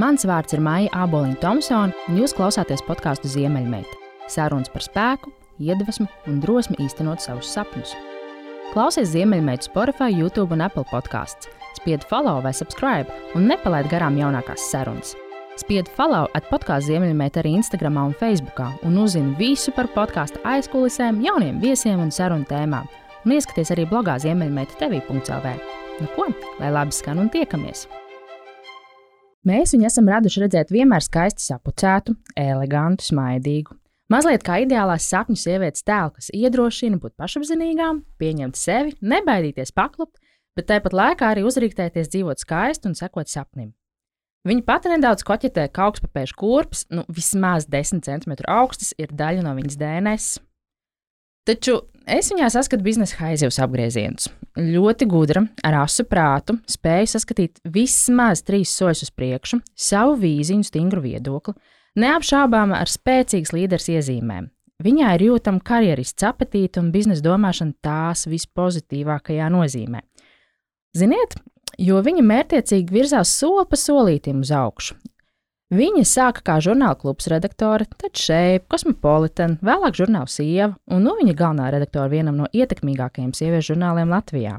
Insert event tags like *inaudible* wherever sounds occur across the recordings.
Mans vārds ir Maija Aboliņa Thompsone, un jūs klausāties podkāstu Ziemeļmeita. Sarunas par spēku, iedvesmu un drosmi īstenot savus sapņus. Klausies Ziemeļmeita Spotify, YouTube un Apple podkāsts. Spied follow vai subscribe un nepalaid garām jaunākās sarunas. Spied follow at podkāstu Ziemeļmeita arī Instagram un Facebook, un uzzini visu par podkāstu aizkulisēm, jauniem viesiem un sarunu tēmām. Un ieskaties arī blogā Ziemeļmeita TV.CLV. Nu ko, lai labi skan un tiekamies! Mēs viņu esam raduši redzēt vienmēr skaisti sapucētu, elegantu, smaidīgu. Mazliet kā ideālās sapņu sievietes tēlu, kas iedrošina būt pašapziņīgām, pieņemt sevi, nebaidīties paklupt, bet tāpat laikā arī uzrīktēties dzīvot skaisti un sekot sapnim. Viņa pati nedaudz koķetē, ka augstpapēžu kurpes, nu vismaz 10 cm augstas, ir daļa no viņas DNS. Taču es viņā saskatu biznesa haizivs apgriezienus. Ļoti gudra, ar asu prātu, spēja saskatīt vismaz trīs soļus uz priekšu, savu vīziņu, stingru viedokli, neapšaubāma ar spēcīgas līderes iezīmēm. Viņā ir jūtama karjerists apetīte un biznesa domāšana tās vispozitīvākajā nozīmē. Ziniet, jo viņa mērķiecīgi virzās soli pa solītam uz augšu, Viņa sāka kā žurnāla klubs redaktore, tad šeit, Cosmopolitan, vēlāk žurnāla sieva, un nu viņa galvenā redaktore vienam no ietekmīgākajiem sieviešu žurnāliem Latvijā.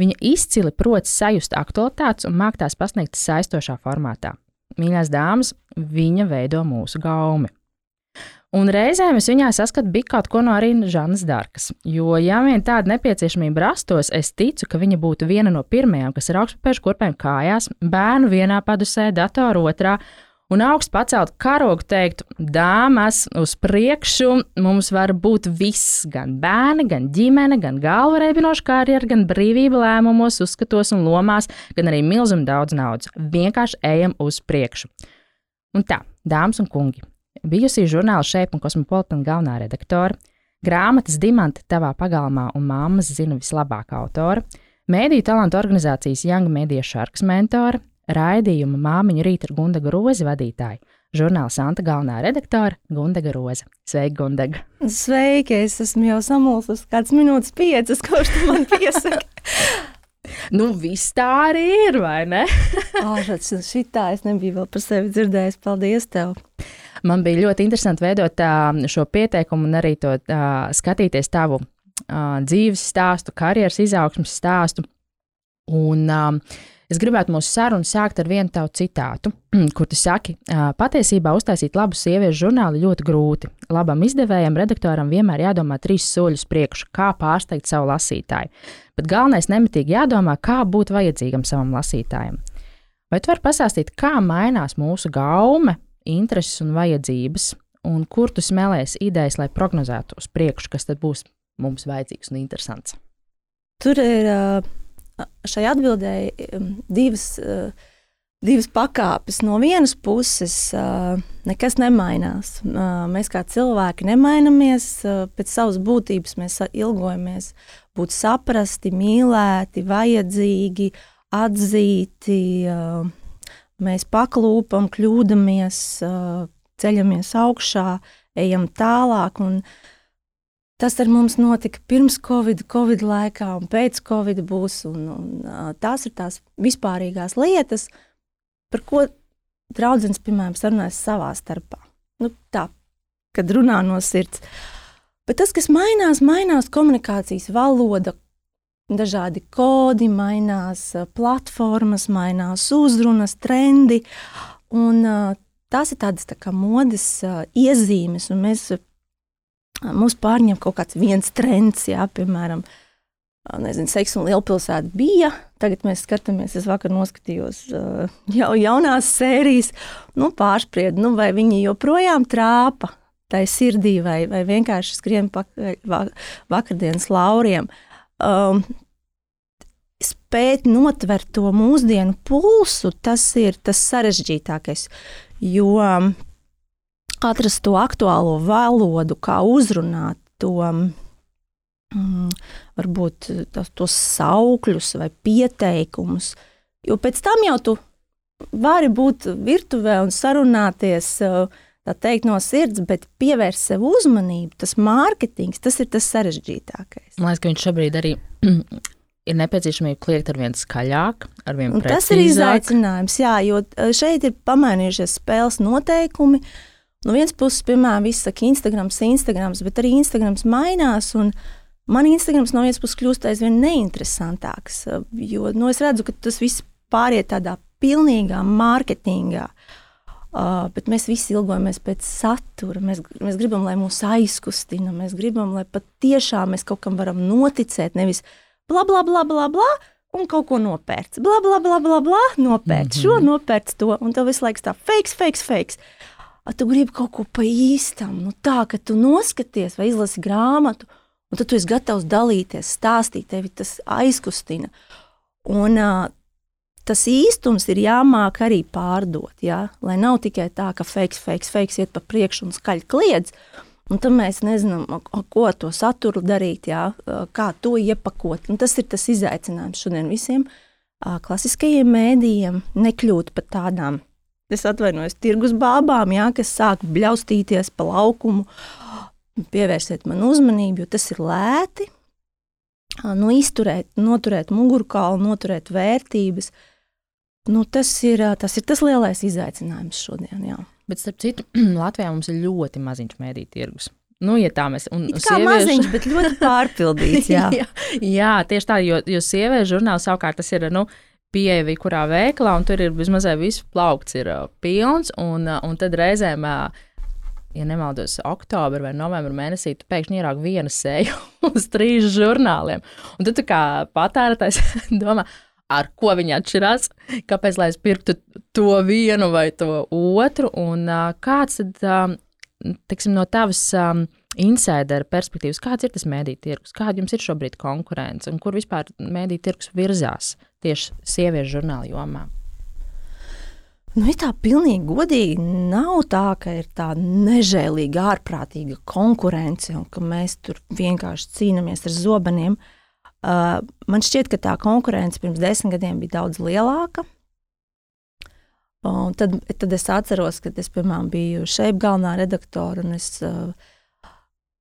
Viņa izcili prot sajust aktualitātes un māk tās pasniegt saistošā formātā. Mīļās dāmas, viņa veido mūsu gaumi. Un reizēm es viņā saskatu bija kaut ko no arī Žanas Dārkas. Jo, ja vien tāda nepieciešamība rastos, es ticu, ka viņa būtu viena no pirmajām, kas ar augstspēju kurpēm kājās, bērnu vienā padusē, datoru otrā un augstu pacelt karogu, teikt, dāmas, uz priekšu mums var būt viss, gan bērni, gan ģimene, gan galva reibinoša karjera, gan brīvība lēmumos, uzskatos un lomās, gan arī milzīgi daudz naudas. Vienkārši ejam uz priekšu. Un tā, dāmas un kungi, bijusī žurnāla šeit un kosmopolitāna galvenā redaktore, grāmatas Dimanta tavā pagalmā un māmas zina vislabāk autora, mēdīju talantu organizācijas Young Media Sharks mentore, raidījuma māmiņu rīta ar Gundaga Rozi vadītāju. Žurnāla Santa galvenā redaktore Gundaga Roza. Sveika, Gundaga! Sveiki! Es esmu jau samulsus kāds minūtes piecas, kurš tu man piesaka. *laughs* nu, viss tā arī ir, vai ne? *laughs* Āršats, šitā es nebiju vēl par sevi dzirdējis. Paldies tev! Man bija ļoti interesanti veidot uh, šo pieteikumu un arī to uh, skatīties tavu uh, dzīves stāstu, karjeras izaugsmas stāstu. Un, uh, Es gribētu mūsu sarunu sākt ar vienu tavu citātu, *clears throat* kur tu saki, patiesībā uztaisīt labu sieviešu žurnālu ļoti grūti. Labam izdevējam, redaktoram vienmēr jādomā trīs soļus priekš, kā pārsteigt savu lasītāju. Bet galvenais nemitīgi jādomā, kā būt vajadzīgam savam lasītājam. Vai tu vari pastāstīt, kā mainās mūsu gaume, intereses un vajadzības, un kur tu smēlēs idejas, lai prognozētu uz priekšu, kas tad būs mums vajadzīgs un interesants? Tur ir uh šai atbildēji um, divas, uh, divas pakāpes. No vienas puses, uh, nekas nemainās. Uh, mēs kā cilvēki nemainamies pēc savas būtības. Mēs ilgojamies būt saprasti, mīlēti, vajadzīgi, atzīti. Mēs paklūpam, kļūdāmies, ceļamies augšā, ejam tālāk. Un, uh, Tas ar mums notika pirms Covid, Covid laikā, un pēc Covid būs. Un, un, tās ir tās vispārīgās lietas, par ko draugs, piemēram, sarunājas savā starpā. Nu, tā, kad runā no sirds. Bet tas, kas mainās, mainās komunikācijas valoda, dažādi kodi, mainās platformas, mainās uzrunas, trendi. Un, tās ir tādas tā kā modes iezīmes, un mēs Mums pārņem kaut kāds viens trends, jā, piemēram, nezinu, seks un lielpilsēta bija. Tagad mēs skatāmies, es vakar noskatījos jau jaunās sērijas, nu, pārspriedu, nu, vai viņi joprojām trāpa tai sirdī, vai, vai vienkārši skrien pakaļ vakardienas lauriem. Um, spēt notvert to mūsdienu pulsu, tas ir tas sarežģītākais. Jo atrast to aktuālo valodu, kā uzrunāt to. Mm, varbūt tos, tos saukļus vai pieteikumus. Jo pēc tam jau tu vari būt virtuvē un sarunāties teikt, no sirds, bet pievērst sev uzmanību. Tas mārketings, tas ir tas sarežģītākais. Man liekas, ka viņš šobrīd arī *clears throat* ir nepieciešamība kliegt ar vien skaļāk, ar vien precīzāk. Tas ir izaicinājums, jā, jo šeit ir pamainījušies spēles noteikumi. No vienas puses, piemēram, viss saka, Instagrams, Instagrams, bet arī Instagrams mainās. Man Instagrams no vienas puses kļūst aizvien neinteresantāks, jo nu, es redzu, ka tas viss pāriet tādā pilnīgā mārketingā. Uh, bet mēs visi ilgojamies pēc satura. Mēs, mēs gribam, lai mūs aizkustina. Mēs gribam, lai patiešām mēs kaut kam varam noticēt. Nevis bla, bla, bla, bla, bla un kaut ko nopērts. Bla, bla, bla, bla, bla nopērts mm -hmm. šo, nopērts to. Un tev visu laiku tā fakes, fakes, fakes. A, tu gribi kaut ko pa īstam, nu tā, ka tu noskaties vai izlasi grāmatu, un tad tu esi gatavs dalīties, stāstīt, tevi tas aizkustina. Un uh, tas īstums ir jāmāk arī pārdot. Ja? Lai nav tikai tā, ka fakes, fakes, fakes iet pa priekšu un skaļi kliedz. Un tad mēs nezinām, ko ar to saturu darīt, jā, kā to iepakot. Un tas ir tas izaicinājums šodien visiem klasiskajiem mēdījiem, nekļūt par tādām, es atvainojos, tirgus bābām, jā, kas sāk bļaustīties pa laukumu. Pievērsiet man uzmanību, jo tas ir lēti. Nu, izturēt, noturēt mugurkaulu, noturēt vērtības, uh, Nu, tas, ir, tas ir tas lielais izaicinājums šodien. Jā. Bet, starp citu, *clears throat* Latvijā mums ir ļoti maziņš mēdīņu tirgus. Nu, ja tā mēs un, kā sieviešu... maziņš, bet ļoti pārpildīts. Jā, *laughs* jā, jā tieši tā, jo, jo sieviešu žurnāls savukārt tas ir. Nu, Pieeja kurā veikalā, un tur ir vismaz viss plaukts, ir uh, pilns. Un, uh, un tad reizēm, uh, ja nemaldos, oktobrī vai novembrī mēnesī, tu pēkšņi ieraugi vienu seju *laughs* uz trīs žurnāliem. Un tad tu kā patērētājs *laughs* domā, ar ko viņi atšķirās, kāpēc lai es pirktu to vienu vai to otru, un uh, kāds tad, um, tiksim, no tavas um, insideru perspektīvas, kāds ir tas mēdīņu tirgus, kāda jums ir šobrīd konkurence un kur vispār mēdīņu tirgus virzās tieši sieviešu žurnāla jomā? Nu, ja tā pilnīgi godīgi nav tā, ka ir tāda nežēlīga, ārprātīga konkurence un ka mēs tur vienkārši cīnāmies ar zobeniem. Uh, man šķiet, ka tā konkurence pirms desmit gadiem bija daudz lielāka. Un tad, tad es atceros, kad es piemēram, biju šeit galvenā redaktore. Es, uh,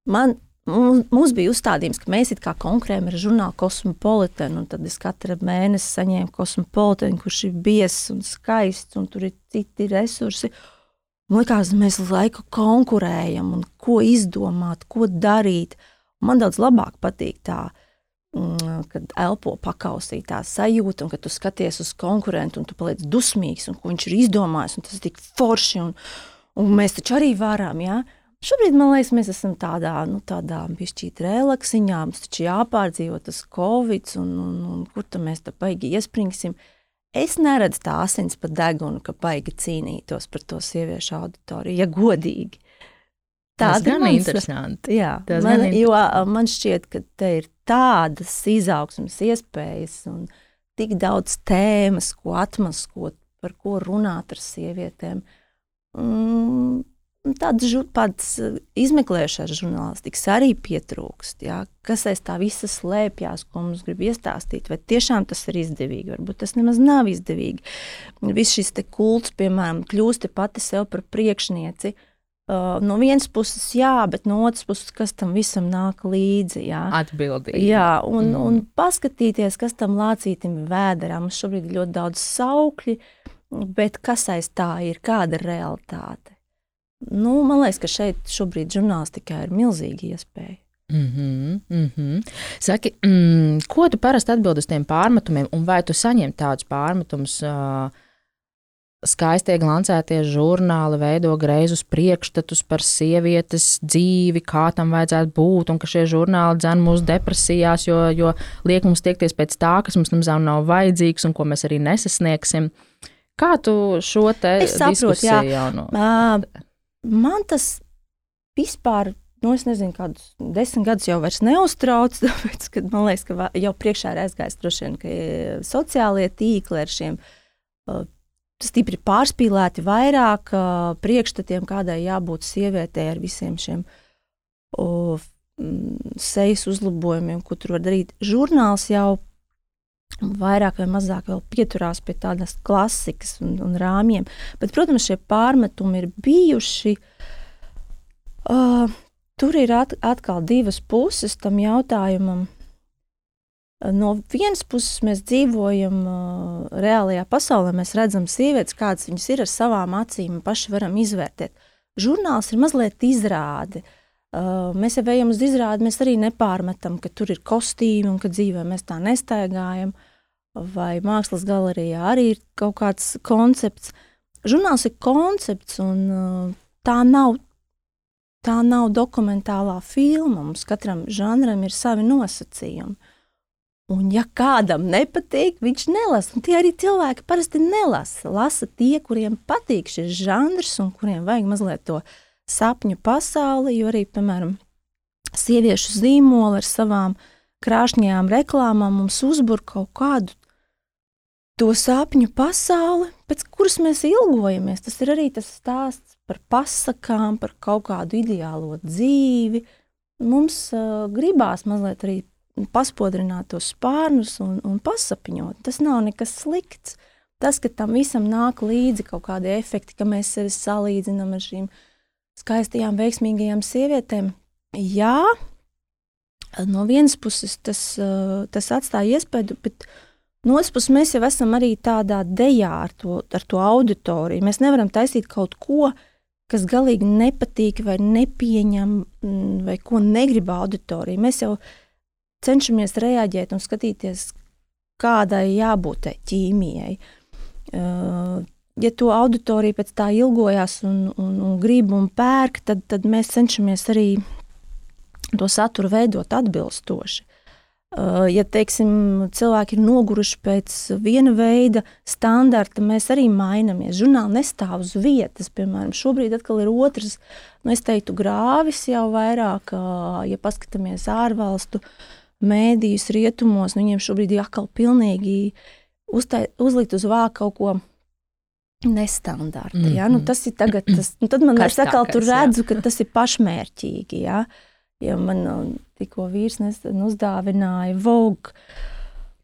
man, mums, bija uzstādījums, ka mēs kā konkurējam ar žurnālu Cosmopolitan. Tad es katru mēnesi saņēmu Cosmopolitan, kurš ir biezs un skaists, un tur ir citi resursi. Man liekas, mēs laiku konkurējam, un ko izdomāt, ko darīt. Man daudz labāk patīk tā Mm, kad elpo pakausī tā sajūta, un kad tu skaties uz konkurentu, un tu paliec dusmīgs, un ko viņš ir izdomājis, un tas ir tik forši, un, un mēs taču arī varam. Ja? Šobrīd man liekas, mēs esam tādā, nu, tādā pišķīta relaksiņā, mums taču jāpārdzīvo tas covid, un, un, un kur tam mēs tā baigi iespringsim. Es neredzu tā asins pa degunu, ka baigi cīnītos par to sieviešu auditoriju, ja godīgi. Tas gan ir interesanti. Jā, Tas man, jo man šķiet, ka te ir tādas izaugsmas iespējas un tik daudz tēmas, ko atmaskot, par ko runāt ar sievietēm. Mm, Tādas izmeklēšanas žurnālistikas arī pietrūkst. Jā. Kas aiz tā visa slēpjas, ko mums grib iestāstīt? Vai tiešām tas ir izdevīgi? Varbūt tas nemaz nav izdevīgi. Viss šis kults, piemēram, kļūst pati sev par priekšnieci. Uh, no vienas puses, jā, bet no otras puses, kas tam visam nāk līdzi. Jā, atbildīgi. Jā, un, mm. un paskatīties, kas tam lācītam ir vēderā. Mums šobrīd ir ļoti daudz saukļu, bet kas aiz tā ir, kāda ir realitāte? Nu, man liekas, ka šeit šobrīd žurnālistikā ir milzīga iespēja. Mm -hmm, mm -hmm. Saki, mm, ko tu parasti atbild uz tiem pārmetumiem, un vai tu saņem tādus pārmetumus? Uh, Skaistie glancētie žurnāli veido greizus priekšstatus par sievietes dzīvi, kā tam vajadzētu būt, un ka šie žurnāli dzen mūsu depresijās, jo, jo liek mums tiekties pēc tā, kas mums nemaz nav vajadzīgs un ko mēs arī nesasniegsim. Kā tu šo te saproti? Jau no... uh, man tas vispār nu, es nezinu, kādus desmit gadus jau neuztrauc. *laughs* Tāpēc, kad man liekas, ka jau priekšā ir aizgājis droši vien, ka sociālie tīkli ar šiem uh, stipri pārspīlēti vairāk uh, priekšstatiem, kādai jābūt sievietei ar visiem šiem uh, sejas uzlabojumiem, ko tur var darīt. Žurnāls jau vairāk vai mazāk pieturās pie tādas klasikas un, un rāmjiem. Bet, protams, šie pārmetumi ir bijuši. Uh, tur ir at, atkal divas puses tam jautājumam. No vienas puses, mēs dzīvojam uh, reālajā pasaulē, mēs redzam sievietes, kādas viņas ir ar savām acīm, paši varam izvērtēt. Žurnāls ir mazliet izrāde. Uh, mēs jau ejam uz izrādi, mēs arī nepārmetam, ka tur ir kostīmi un ka dzīvē mēs tā nestaigājam. Vai mākslas galerijā arī ir kaut kāds koncepts. Žurnāls ir koncepts, un uh, tā nav tā nav dokumentālā filma. Mums katram žanram ir savi nosacījumi. Un, ja kādam nepatīk, viņš nelasa. Un tie arī cilvēki parasti nelasa. Lasa tie, kuriem patīk šis žanrs un kuriem vajag mazliet to sapņu pasauli. Jo arī, piemēram, sieviešu zīmoli ar savām krāšņajām reklāmām mums uzbur kaut kādu to sapņu pasauli, pēc kuras mēs ilgojamies. Tas ir arī tas stāsts par pasakām, par kaut kādu ideālo dzīvi. Mums uh, gribās mazliet arī paspodrināt tos spārnus un, un pasapņot. Tas nav nekas slikts. Tas, ka tam visam nāk līdzi kaut kādi efekti, ka mēs sevi salīdzinām ar šīm skaistajām, veiksmīgajām sievietēm, jā, no vienas puses tas, tas atstāja iespēju, bet no otras puses mēs jau esam arī tādā dejā ar to, ar to auditoriju. Mēs nevaram taisīt kaut ko, kas galīgi nepatīk, vai nepieņem, mm, vai ko negrib auditorija. Mēs jau cenšamies reaģēt un skatīties, kādai jābūt ķīmijai. Ja to auditorija pēc tā ilgojās un, un, un grib un pērk, tad, tad mēs cenšamies arī to saturu veidot atbilstoši. Uh, ja teiksim, cilvēki ir noguruši pēc viena veida standarta, mēs arī mainamies. Žurnāli nestāv uz vietas. Piemēram, šobrīd atkal ir otrs, nu, es teiktu, grāvis jau vairāk, uh, ja paskatāmies ārvalstu mēdījus rietumos, nu, viņiem šobrīd ir atkal pilnīgi uztai, uzlikt uz vāka kaut ko nestandarta. Mm -hmm. ja? nu, tas ir tagad, *clears throat* tas, nu, tad man liekas, ka tur redzu, ka tas ir pašmērķīgi. Ja? Ja man tikko vīrs nesen uzdāvināja Vogue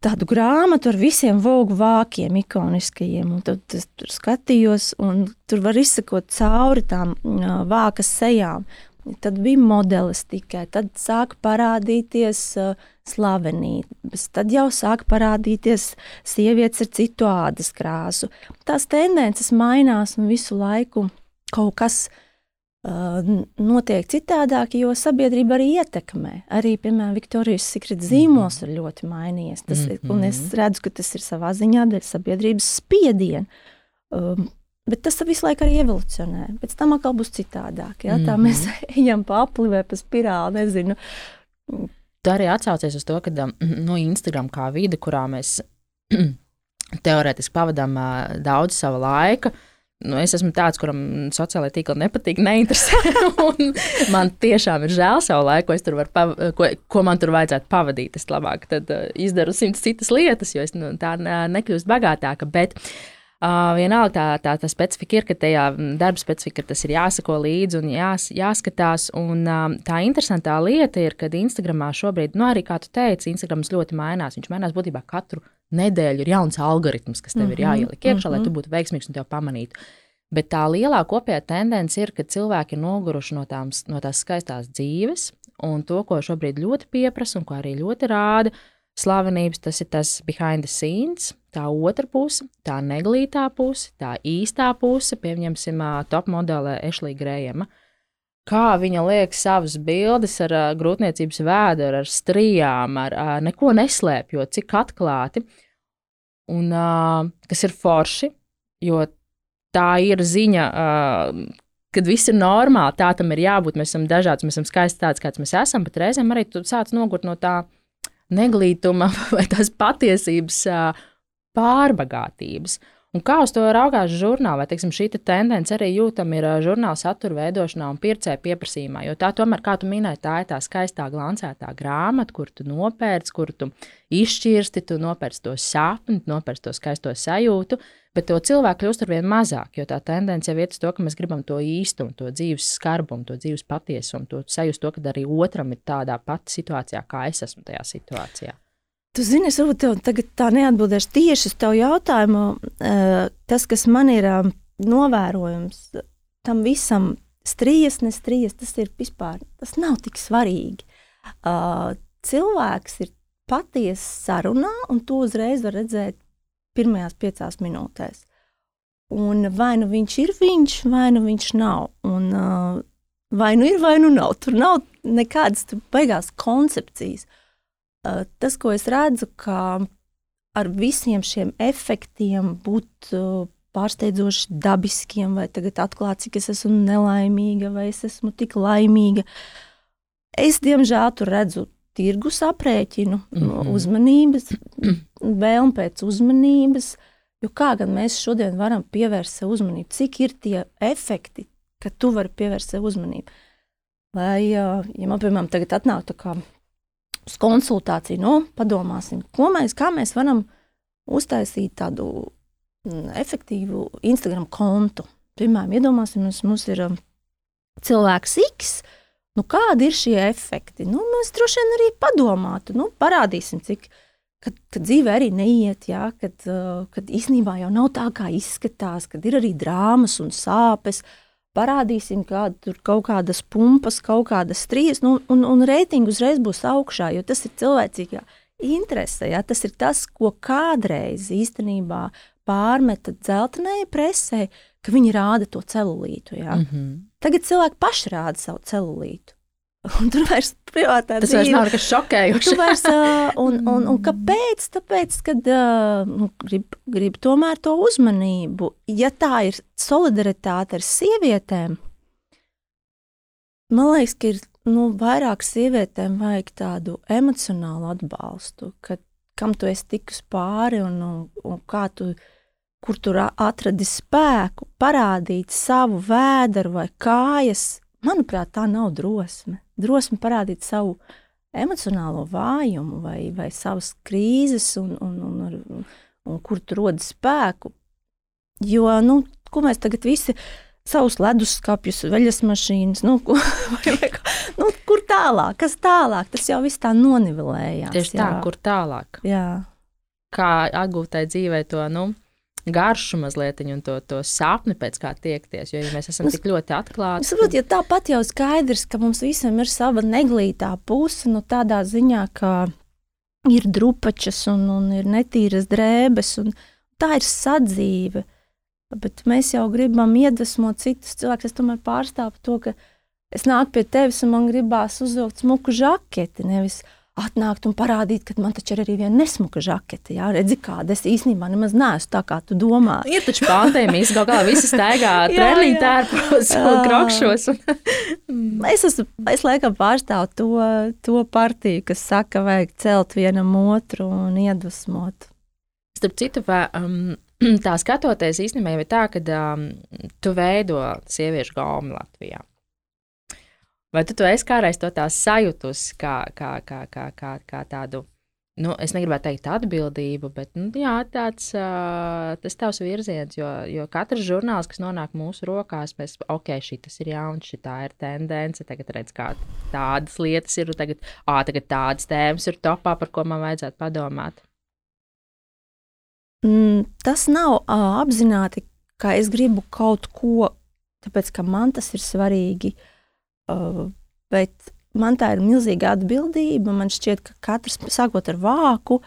tādu grāmatu ar visiem vogu vākiem, ikoniskajiem. Tad es tur skatījos, un tur var izsekot cauri tām vākas sejām. Tad bija modelis tikai, tad sāka parādīties uh, slavenības, tad jau sāka parādīties sievietes ar citu ādas krāsu. Tās tendences mainās un visu laiku kaut kas uh, notiek citādāk, jo sabiedrība arī ietekmē. Arī, piemēram, Viktorijas Sikrita zīmols ir ļoti mainījies. Tas, mm -hmm. Un es redzu, ka tas ir savā ziņā dēļ sabiedrības spiediena. Um, bet tas visu laiku arī evolucionē. Pēc tam atkal būs citādāk. Ja? Tā mēs *laughs* ejam pa apli vai pa spirāli, nezinu. Tu arī atsaucies uz to, ka no *clears throat* nu, Instagram kā vide, kurā mēs *clears throat* teorētiski pavadām daudz sava laika, uh, Nu, es esmu tāds, kuram sociālai tīkli nepatīk, neinteresē. *laughs* man tiešām ir žēl savu laiku, ko, tur pav ko, ko man tur vajadzētu pavadīt. Es labāk tad, uh, izdaru simts citas lietas, jo es nu, tā nekļūstu bagātāka. Bet uh, vienalga tā, tā, tā specifika ir, ka tajā darba specifika tas ir jāsako līdzi un jās, jāskatās. Un, uh, tā interesantā lieta ir, ka Instagramā šobrīd, nu arī kā tu teici, Instagrams ļoti mainās. Viņš mainās būtībā katru nedēļu ir jauns algoritms, kas tev mm -hmm. ir mhm, jāieliek iekšā, mm -hmm. lai tu mhm. būtu veiksmīgs un tev pamanītu. Bet tā lielā kopējā tendence ir, ka cilvēki ir noguruši no, tām, no tās skaistās dzīves, un to, ko šobrīd ļoti pieprasa un ko arī ļoti rāda slavenības, tas ir tas behind the scenes, tā otra puse, tā neglītā puse, tā īstā puse, pieņemsim, top modele Ešlija Grējama. Kā viņa liek savas bildes ar uh, grūtniecības vēdru, ar strijām, ar uh, neko neslēpjot, cik atklāti. Un uh, kas ir forši, jo tā ir ziņa, uh, kad viss ir normāli, tā tam ir jābūt. Mēs esam dažādi, mēs esam skaisti tāds, kāds mēs esam, bet reizēm arī tu sāc nogurt no tā neglītuma *laughs* vai tās patiesības uh, pārbagātības. Un kā uz to raugās žurnālā, vai teiksim, šī te tendence arī jūtama ir žurnāla satura veidošanā un pircēja pieprasījumā? Jo tā tomēr, kā tu minēji, tā ir tā skaistā, glancētā grāmata, kur tu nopērci, kur tu izšķirsti, tu nopērci to sapni, nopērci to skaisto sajūtu. Bet to cilvēku kļūst ar vien mazāk, jo tā tendence jau ir uz to, ka mēs gribam to īstumu, to dzīves skarbumu, to dzīves patiesumu, to sajust, to, ka arī otram ir tādā pati situācijā, kā es esmu tajā situācijā. Tu zini, es varbūt tev tagad tā neatbildēšu tieši uz tavu jautājumu. Eh, tas, kas man ir eh, novērojams, tam visam strījas, nestrījas, tas ir vispār, tas nav tik svarīgi. Eh, cilvēks ir patiesi sarunā, un to uzreiz var redzēt pirmajās piecās minūtēs. Un vai nu viņš ir viņš, vai nu viņš nav. Un, uh, vai nu ir, vai nu nav. Tur nav nekādas beigās koncepcijas. Uh, tas, ko es redzu, ka ar visiem šiem efektiem būt pārsteidzoši dabiskiem, vai tagad atklāt, cik es esmu nelaimīga, vai es esmu tik laimīga. Es, diemžēl, tur redzu tirgus aprēķinu, mm -hmm. uzmanības, vēlmu pēc uzmanības. Jo kā gan mēs šodien varam pievērst sev uzmanību? Cik ir tie efekti, ka tu vari pievērst sev uzmanību? Lai, ja man, piemēram, tagad atnāk tā kā uz konsultāciju, nu, padomāsim, ko mēs, kā mēs varam uztaisīt tādu mm, efektīvu Instagram kontu. Piemēram, iedomāsimies, mums ir um, cilvēks X, uh, Nu, kādi ir šie efekti? Nu, mēs droši vien arī padomātu, nu, parādīsim, cik kad, kad dzīve arī neiet, jā, kad, uh, kad īstenībā jau nav tā, kā izskatās, kad ir arī drāmas un sāpes. Parādīsim, kāda tur kaut kādas pumpas, kaut kādas strīdas, nu, un, un reitingi uzreiz būs augšā, jo tas ir cilvēcīgā interese. Jā, tas ir tas, ko kādreiz īstenībā pārmeta dzeltenai presē, ka viņi rāda to celulītu. Jā. Mm -hmm. Tagad cilvēki paši rāda savu celulītu. Un tur vairs privātā tas vairs nav nekas šokējošs. vairs, un, un, un *laughs* kāpēc? Tāpēc, ka nu, grib, grib tomēr to uzmanību. Ja tā ir solidaritāte ar sievietēm, man liekas, ka ir nu, vairāk sievietēm vajag tādu emocionālu atbalstu, ka, kam tu esi tikus pāri un, un, un kā tu kur tur atradi spēku, parādīt savu vēderu vai kājas, manuprāt, tā nav drosme. Drosme parādīt savu emocionālo vājumu vai, vai savas krīzes, un, un, un, un, un kur tur rodas spēku. Jo, nu, ko mēs tagad visi savus leduskapjus, veļas mašīnas, nu, ko, *laughs* vai, vai, nu, kur tālāk, kas tālāk, tas jau viss tā nonivelējās. Tieši tā, jā. kur tālāk. Jā. Kā atgūtai dzīvē to, nu, garšu mazliet un to, to sapni pēc kā tiekties. Jo ja mēs esam tik ļoti atklāti. Es saprotu, ja tāpat jau skaidrs, ka mums visiem ir sava neglītā puse, nu tādā ziņā, ka ir drupačas un, un ir netīras drēbes, un tā ir sadzīve. Bet mēs jau gribam iedvesmot citus cilvēkus. Es tomēr pārstāvu to, ka es nāku pie tevis un man gribās uzvilkt smuku žaketi, nevis atnākt un parādīt, ka man taču ir arī viena nesmuka žakete. Jā, redzi, kāda es īstenībā nemaz neesmu tā, kā tu domā. Ir taču pandēmijas, kaut kā visi staigā *laughs* treniņu tērpos un krokšos. Un... *laughs* es, esmu, es laikam pārstāvu to, to partiju, kas saka, vajag celt vienam otru un iedvesmot. Starp citu, vai, um, *clears throat* tā skatoties īstenībā ir tā, ka um, tu veido sieviešu gaumi Latvijā. Vai tu, tu esi kādreiz to tā sajūtusi kā, kā, kā, kā, kā, kā tādu, nu, es negribētu teikt atbildību, bet nu, jā, tāds uh, tas tavs virziens, jo, jo katrs žurnāls, kas nonāk mūsu rokās, mēs, ok, šī tas ir jauns, šī tā ir tendence, tagad redz, kā tādas lietas ir, tagad, ā, tagad tādas tēmas ir topā, par ko man vajadzētu padomāt. Mm, tas nav uh, apzināti, ka es gribu kaut ko, tāpēc ka man tas ir svarīgi. Uh, bet man tā ir milzīga atbildība. Man šķiet, ka katrs, sākot ar vāku,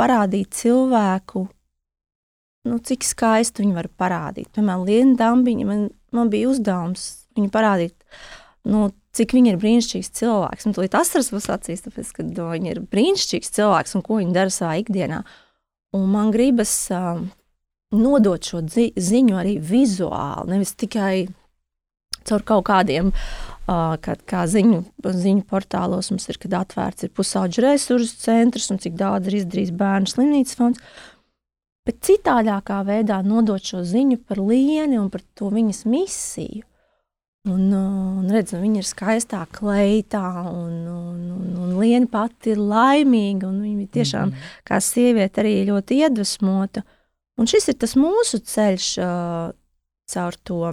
parādīt cilvēku, nu, cik skaisti viņi var parādīt. Piemēram, Liena Dambiņa, man, man bija uzdevums viņu parādīt, nu, cik viņa ir brīnišķīgs cilvēks. Man tas asars būs acīs, tāpēc, ka no, viņa ir brīnišķīgs cilvēks un ko viņa dara savā ikdienā. Un man gribas uh, nodot šo zi ziņu arī vizuāli, nevis tikai caur kaut kādiem uh, Kā, kā ziņu, ziņu portālos mums ir, kad atvērts ir pusauģu resursu centrs un cik daudz ir izdarījis bērnu slimnīcas fonds. Bet citādākā veidā nodot šo ziņu par lieni un par to viņas misiju. Un, un redz, viņa ir skaistā kleitā, un, un, un, un Liena pati ir laimīga. Viņa tiešām mm -hmm. kā sieviete arī ļoti iedvesmota. Un šis ir tas mūsu ceļš uh, caur to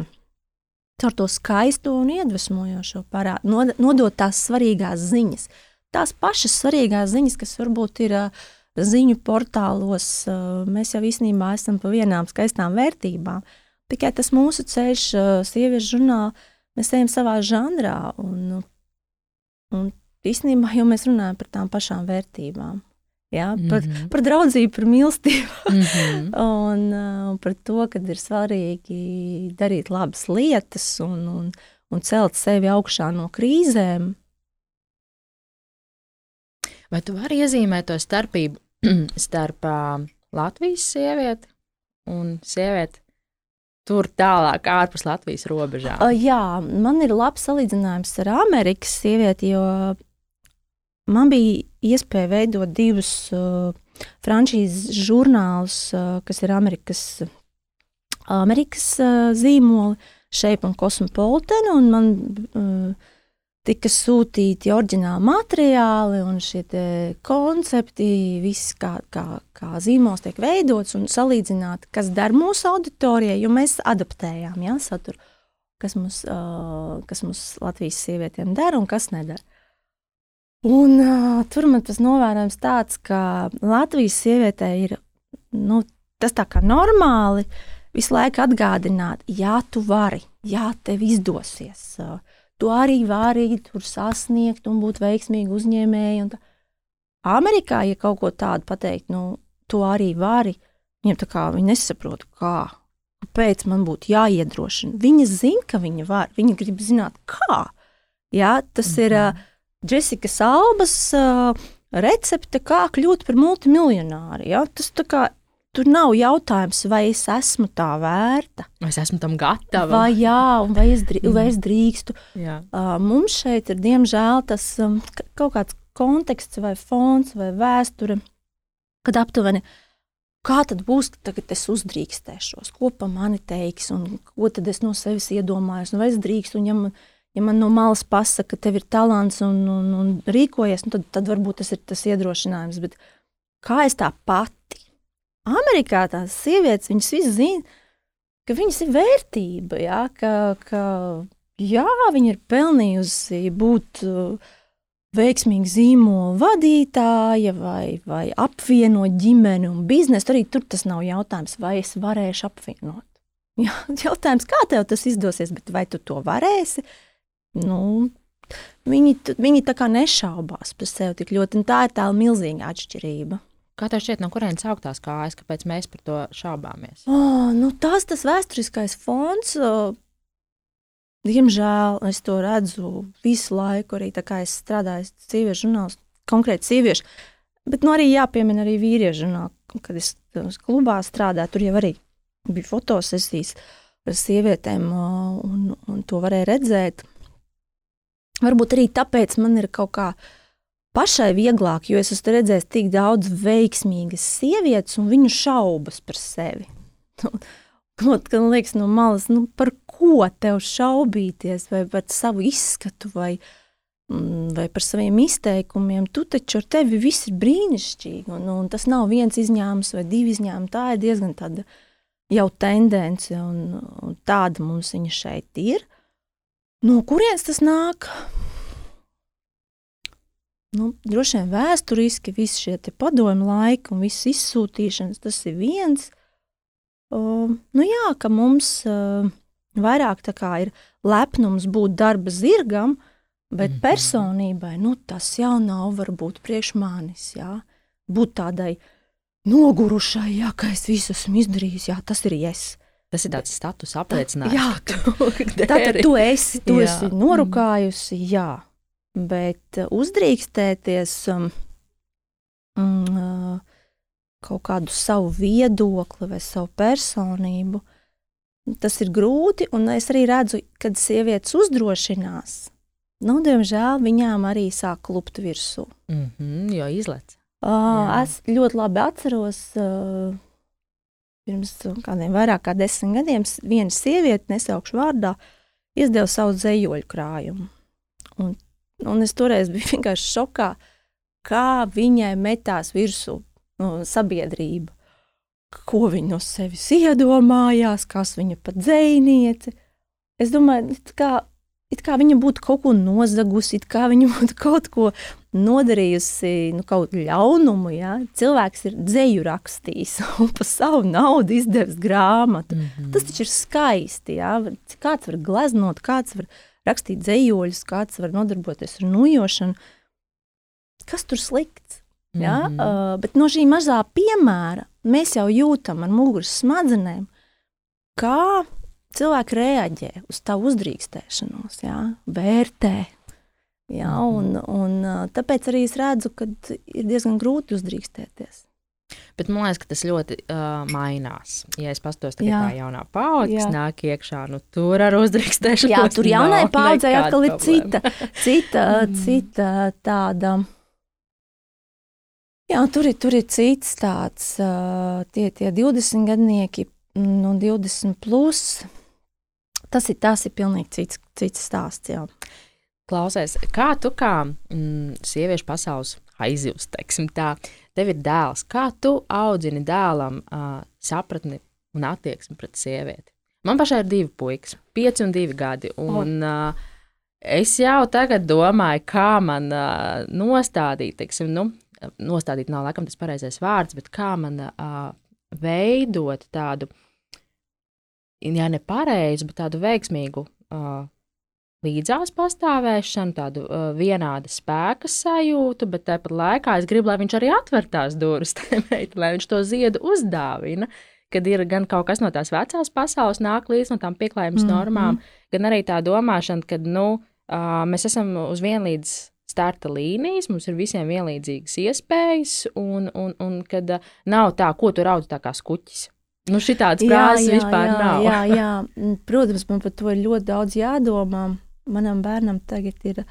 caur to skaisto un iedvesmojošo parādu, nodot tās svarīgās ziņas. Tās pašas svarīgās ziņas, kas varbūt ir ziņu portālos, mēs jau īstenībā esam pa vienām skaistām vērtībām. Tikai tas mūsu ceļš, sieviešu žurnālā, mēs ejam savā žanrā. Un, un īstenībā jau mēs runājam par tām pašām vērtībām. Ja, par, mm. -hmm. par draudzību, par mīlestību Mhm. *laughs* un uh, par to, ka ir svarīgi darīt labas lietas un, un, un celt sevi augšā no krīzēm. Vai tu vari iezīmēt to starpību *clears throat* starp uh, Latvijas sievieti un sievieti tur tālāk, ārpus Latvijas robežām? Uh, jā, man ir labs salīdzinājums ar Amerikas sievieti, jo man bija iespēja veidot divus uh, frančīzes žurnālus, uh, kas ir Amerikas, Amerikas uh, zīmoli, Shape un Cosmopolitan, un man uh, tika sūtīti oriģināli materiāli un šie koncepti, viss kā, kā, kā zīmols tiek veidots un salīdzināt, kas der mūsu auditorijai, jo mēs adaptējām ja, saturu, kas mums, uh, kas mums Latvijas sievietēm der un kas neder. Un, uh, tur man tas novērojams tāds, ka Latvijas sievietē ir nu, tas tā kā normāli visu laiku atgādināt, jā, tu vari, jā, tev izdosies. Uh, tu arī vari tur sasniegt un būt veiksmīgi uzņēmēji. Amerikā, ja kaut ko tādu pateikt, nu, tu arī vari, viņiem tā kā viņi nesaprot, kā. Kāpēc man būtu jāiedrošina? Viņa zina, ka viņa var. Viņa grib zināt, kā. Jā, tas ir uh, Jessica Albas uh, recepte, kā kļūt par multimiljonāru. Jā. Tas tā kā tur nav jautājums, vai es esmu tā vērta, Vai es esmu tam gatava? vai jā, vai es, drī, vai es drīkstu. Jā. Uh, mums šeit ir diemžēl tas um, kaut kāds konteksts, vai fons, vai vēsture, kad aptuveni. Kā tad būs, ka tagad es uzdrīkstēšos, ko pa mani teiks, un ko tad es no sevis iedomājos, un vai es drīkstu, un ja man, ja man no malas pasaka, ka tev ir talants un, un, un rīkojies, nu tad, tad varbūt tas ir tas iedrošinājums, bet kā es tā pati? Amerikā tās sievietes, viņas visi zina, ka viņas ir vērtība, jā, ka, ka jā, viņa ir pelnījusi būt uh, veiksmīga zīmola vadītāja vai, vai apvienot ģimeni un biznesu. Arī tur tas nav jautājums, vai es varēšu apvienot. *laughs* Jā, jautājums, kā tev tas izdosies, bet vai tu to varēsi? Nu, viņi, viņi tā kā nešaubās par sevi tik ļoti, tā ir tā milzīga atšķirība. Kā tev šķiet, no kurienes aug tās kājas, kāpēc mēs par to šaubāmies? Oh, nu tas tas vēsturiskais fons. Uh, diemžēl es to redzu visu laiku, arī tā kā es strādāju sieviešu žurnālā, konkrēti sieviešu. Bet nu, arī jāpiemina arī vīriešu žurnālā, kad es klubā strādāju. Tur jau arī bija fotosesijas ar sievietēm, uh, un, un to varēja redzēt. Varbūt arī tāpēc man ir kaut kā pašai vieglāk, jo es esmu redzējis tik daudz veiksmīgas sievietes un viņu šaubas par sevi. *laughs* Kaut kā liekas, no malas, nu, par ko tev šaubīties, vai par savu izskatu, vai, mm, vai par saviem izteikumiem. Tu taču ar tevi viss ir brīnišķīgi, un, un tas nav viens izņēmums vai divi izņēmumi. Tā ir diezgan tāda jau tendence, un, un tāda mums viņa šeit ir. No kurienes tas nāk? Nu, droši vien vēsturiski visi šie te padomu laiki un visas izsūtīšanas, tas ir viens. Uh, nu jā, ka mums uh, vairāk ir lepnums būt darba zirgam, bet mm -hmm. personībai nu, tas jau nav varbūt priekš manis. Jā. Būt tādai nogurušai, jā, ka es visu esmu izdarījis, jā, tas ir es. Tas ir tāds status apliecinājums. Jā, tu Tātad tu esi, tu Jā. esi norūkājusi, jā, bet uh, uzdrīkstēties um, mm, uh, kaut kādu savu viedokli vai savu personību, tas ir grūti, un es arī redzu, kad sievietes uzdrošinās, nu, diemžēl viņām arī sāk klupt virsū. Mm -hmm, jo izlec. Uh, Jā. es ļoti labi atceros, uh, pirms kādiem vairāk kā desmit gadiem, viena sieviete, nesaukšu vārdā, izdeva savu zemoļu krājumu. Un, un es toreiz biju *laughs* vienkārši šokā, kā viņai metās virsū nu, sabiedrība. Ko viņa no sevis iedomājās, kas viņa pat dzēniece. Es domāju, it kā, it kā viņa būtu kaut ko nozagusi, it kā viņa *laughs* būtu kaut ko nodarījusi, nu, kaut kādu ļaunumu. Ja? Cilvēks ir dzēju rakstījis *laughs* un par savu naudu izdevis grāmatu. Mm -hmm. Tas taču ir skaisti. Ja? Kāds var gleznot, kāds var rakstīt dzējoļus, kāds var nodarboties ar nujošanu. kas tur slikts? Ja? Mm -hmm. uh, bet no šī mazā piemēra mēs jau jūtam ar muguras smadzenēm, kā cilvēki reaģē uz tavu uzdrīkstēšanos, ja? vērtē. Ja? Mm -hmm. un, un, tāpēc arī es redzu, ka ir diezgan grūti uzdrīkstēties. Bet man liekas, ka tas ļoti uh, mainās. Ja es pastos tagad tā jaunā paudze, kas nāk iekšā, nu tur ar uzdrīkstēšanu. Jā, tur jaunai paudzei atkal ir cita, cita, mm. cita tāda. Jā, tur ir, tur ir cits tāds, uh, tie, tie 20 gadnieki un 20 plus. Tas ir, tas ir pilnīgi cits, cits stāsts. Jā. Klausies, kā tu kā mm, sieviešu pasaules aizjūs, teiksim tā, tev ir dēls. Kā tu audzini dēlam uh, sapratni un attieksmi pret sievieti? Man pašai ir divi puikas, pieci un divi gadi. Un, oh. uh, es jau tagad domāju, kā man uh, nostādīt, teiksim, nu, nostādīt nav laikam tas pareizais vārds, bet kā man uh, veidot tādu, ja ne pareizu, bet tādu veiksmīgu uh, līdzās pastāvēšanu, tādu uh, vienādu spēka sajūtu, bet tāpat laikā es gribu, lai viņš arī atver tās durvis, *laughs* meitai, lai viņš to ziedu uzdāvina. Kad ir gan kaut kas no tās vecās pasaules, nāk līdz no tām pieklājības mm -hmm. normām, gan arī tā domāšana, ka nu, uh, mēs esam uz vienlīdz starta līnijas, mums ir visiem vienlīdzīgas iespējas, un, un, un kad uh, nav tā, ko tu raudzi tā kā skuķis. Nu, šī tādas frāzes vispār jā, nav. jā, jā, *laughs* protams, man par to ir ļoti daudz jādomā manam bērnam tagad ir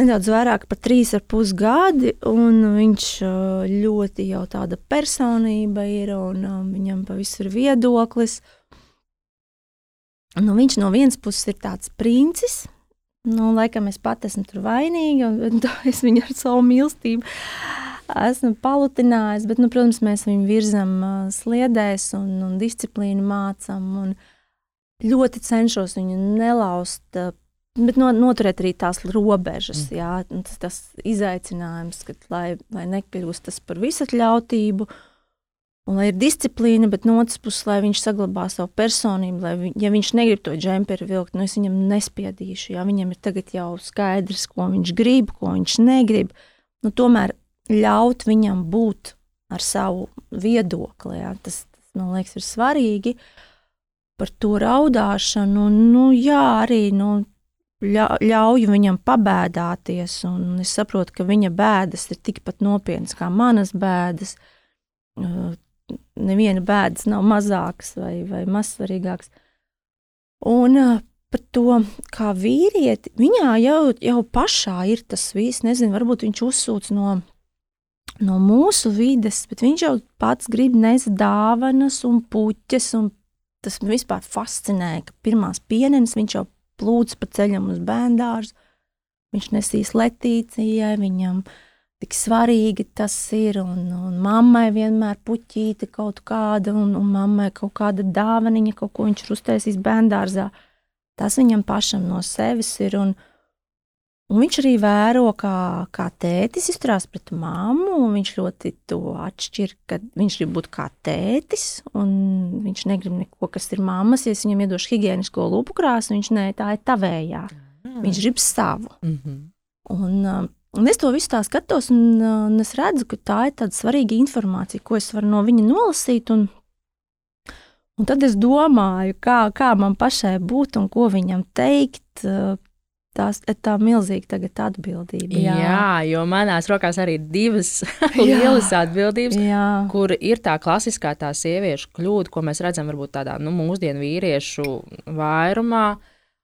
nedaudz vairāk par trīs ar pus gadi, un viņš ļoti jau tāda personība ir, un viņam pavisam ir viedoklis. Nu, viņš no vienas puses ir tāds princis, nu, laikam es pat esmu tur vainīga, un es viņu ar savu mīlestību esmu palutinājis, bet, nu, protams, mēs viņu virzam sliedēs un, un disciplīnu mācam, un ļoti cenšos viņu nelauzt Bet no, noturēt arī tās robežas, mm. jā, tas, tas izaicinājums, kad, lai, lai nekļūst tas par visatļautību, un lai ir disciplīna, bet no otras puses, lai viņš saglabā savu personību, lai vi, ja viņš negrib to džemperi vilkt, nu es viņam nespiedīšu, jā, viņam ir tagad jau skaidrs, ko viņš grib, ko viņš negrib, nu tomēr ļaut viņam būt ar savu viedokli, jā, tas, tas, man liekas, ir svarīgi. Par to raudāšanu, nu, jā, arī, nu, ļauju viņam pabēdāties, un es saprotu, ka viņa bēdas ir tikpat nopietnas kā manas bēdas. Neviena bēdas nav mazākas vai, vai mazsvarīgākas. Un par to, kā vīrieti, viņā jau, jau pašā ir tas viss, nezinu, varbūt viņš uzsūc no, no mūsu vides, bet viņš jau pats grib nest dāvanas un puķes, un tas vispār fascinē, ka pirmās pienenes viņš jau plūds pa ceļam uz bērndārzu. Viņš nesīs letīcijai, viņam tik svarīgi tas ir, un, un mammai vienmēr puķīte kaut kāda, un, un mammai kaut kāda dāvaniņa, kaut ko viņš ir uztaisījis bērndārzā. Tas viņam pašam no sevis ir, un, un viņš arī vēro, kā, kā tētis izturās pret mammu, un viņš ļoti to atšķir, ka viņš grib būt kā tētis, un viņš negrib neko, kas ir mammas. Ja es viņam iedošu higiēnisko lupu krāsu, viņš ne, tā ir tavējā. Mm. Viņš grib savu. Mm -hmm. un, um, un es to visu tā skatos, un, un es redzu, ka tā ir tāda svarīga informācija, ko es varu no viņa nolasīt. Un, un tad es domāju, kā, kā man pašai būt un ko viņam teikt uh, tās ir tā milzīga atbildība. Jā. jā, jo manās rokās arī divas *laughs* lielas atbildības, jā. kur ir tā klasiskā tā sieviešu kļūda, ko mēs redzam varbūt tādā nu, mūsdienu vīriešu vairumā.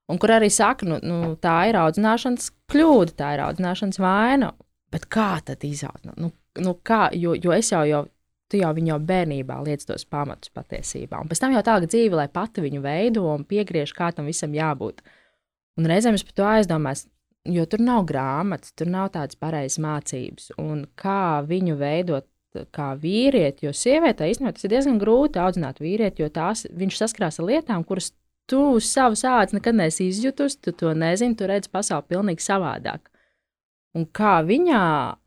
Un kur arī saka, nu, nu, tā ir audzināšanas kļūda, tā ir audzināšanas vaina. Bet kā tad izaugt? Nu, nu, kā, jo, jo es jau, jau, tu jau viņu jau bērnībā liec tos pamatus patiesībā. Un pēc tam jau tālāk dzīve, lai pati viņu veido un piegriež, kā tam visam jābūt. Uh, Un reizēm es par to aizdomājos, jo tur nav grāmatas, tur nav tādas pareizas mācības. Un kā viņu veidot kā vīrieti, jo sievietē īstenībā tas ir diezgan grūti audzināt vīrieti, jo tās, viņš saskarās ar lietām, kuras tu uz savas ādas nekad neesi izjutusi, tu to nezini, tu redzi pasauli pilnīgi savādāk. Un kā viņā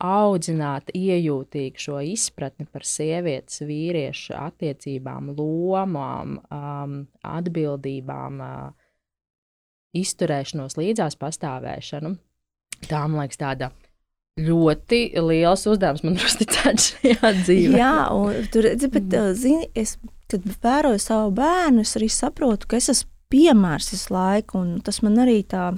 audzināt iejūtīgi šo izpratni par sievietes, vīriešu attiecībām, lomām, um, atbildībām, uh, izturēšanos, līdzās pastāvēšanu. Tā, man liekas, tāda ļoti liels uzdevums man *laughs* uzticēts šajā dzīvē. Jā, un tur redzi, bet, uh, zini, es, kad vēroju savu bērnu, es arī saprotu, ka es esmu piemērs visu laiku, un tas man arī tā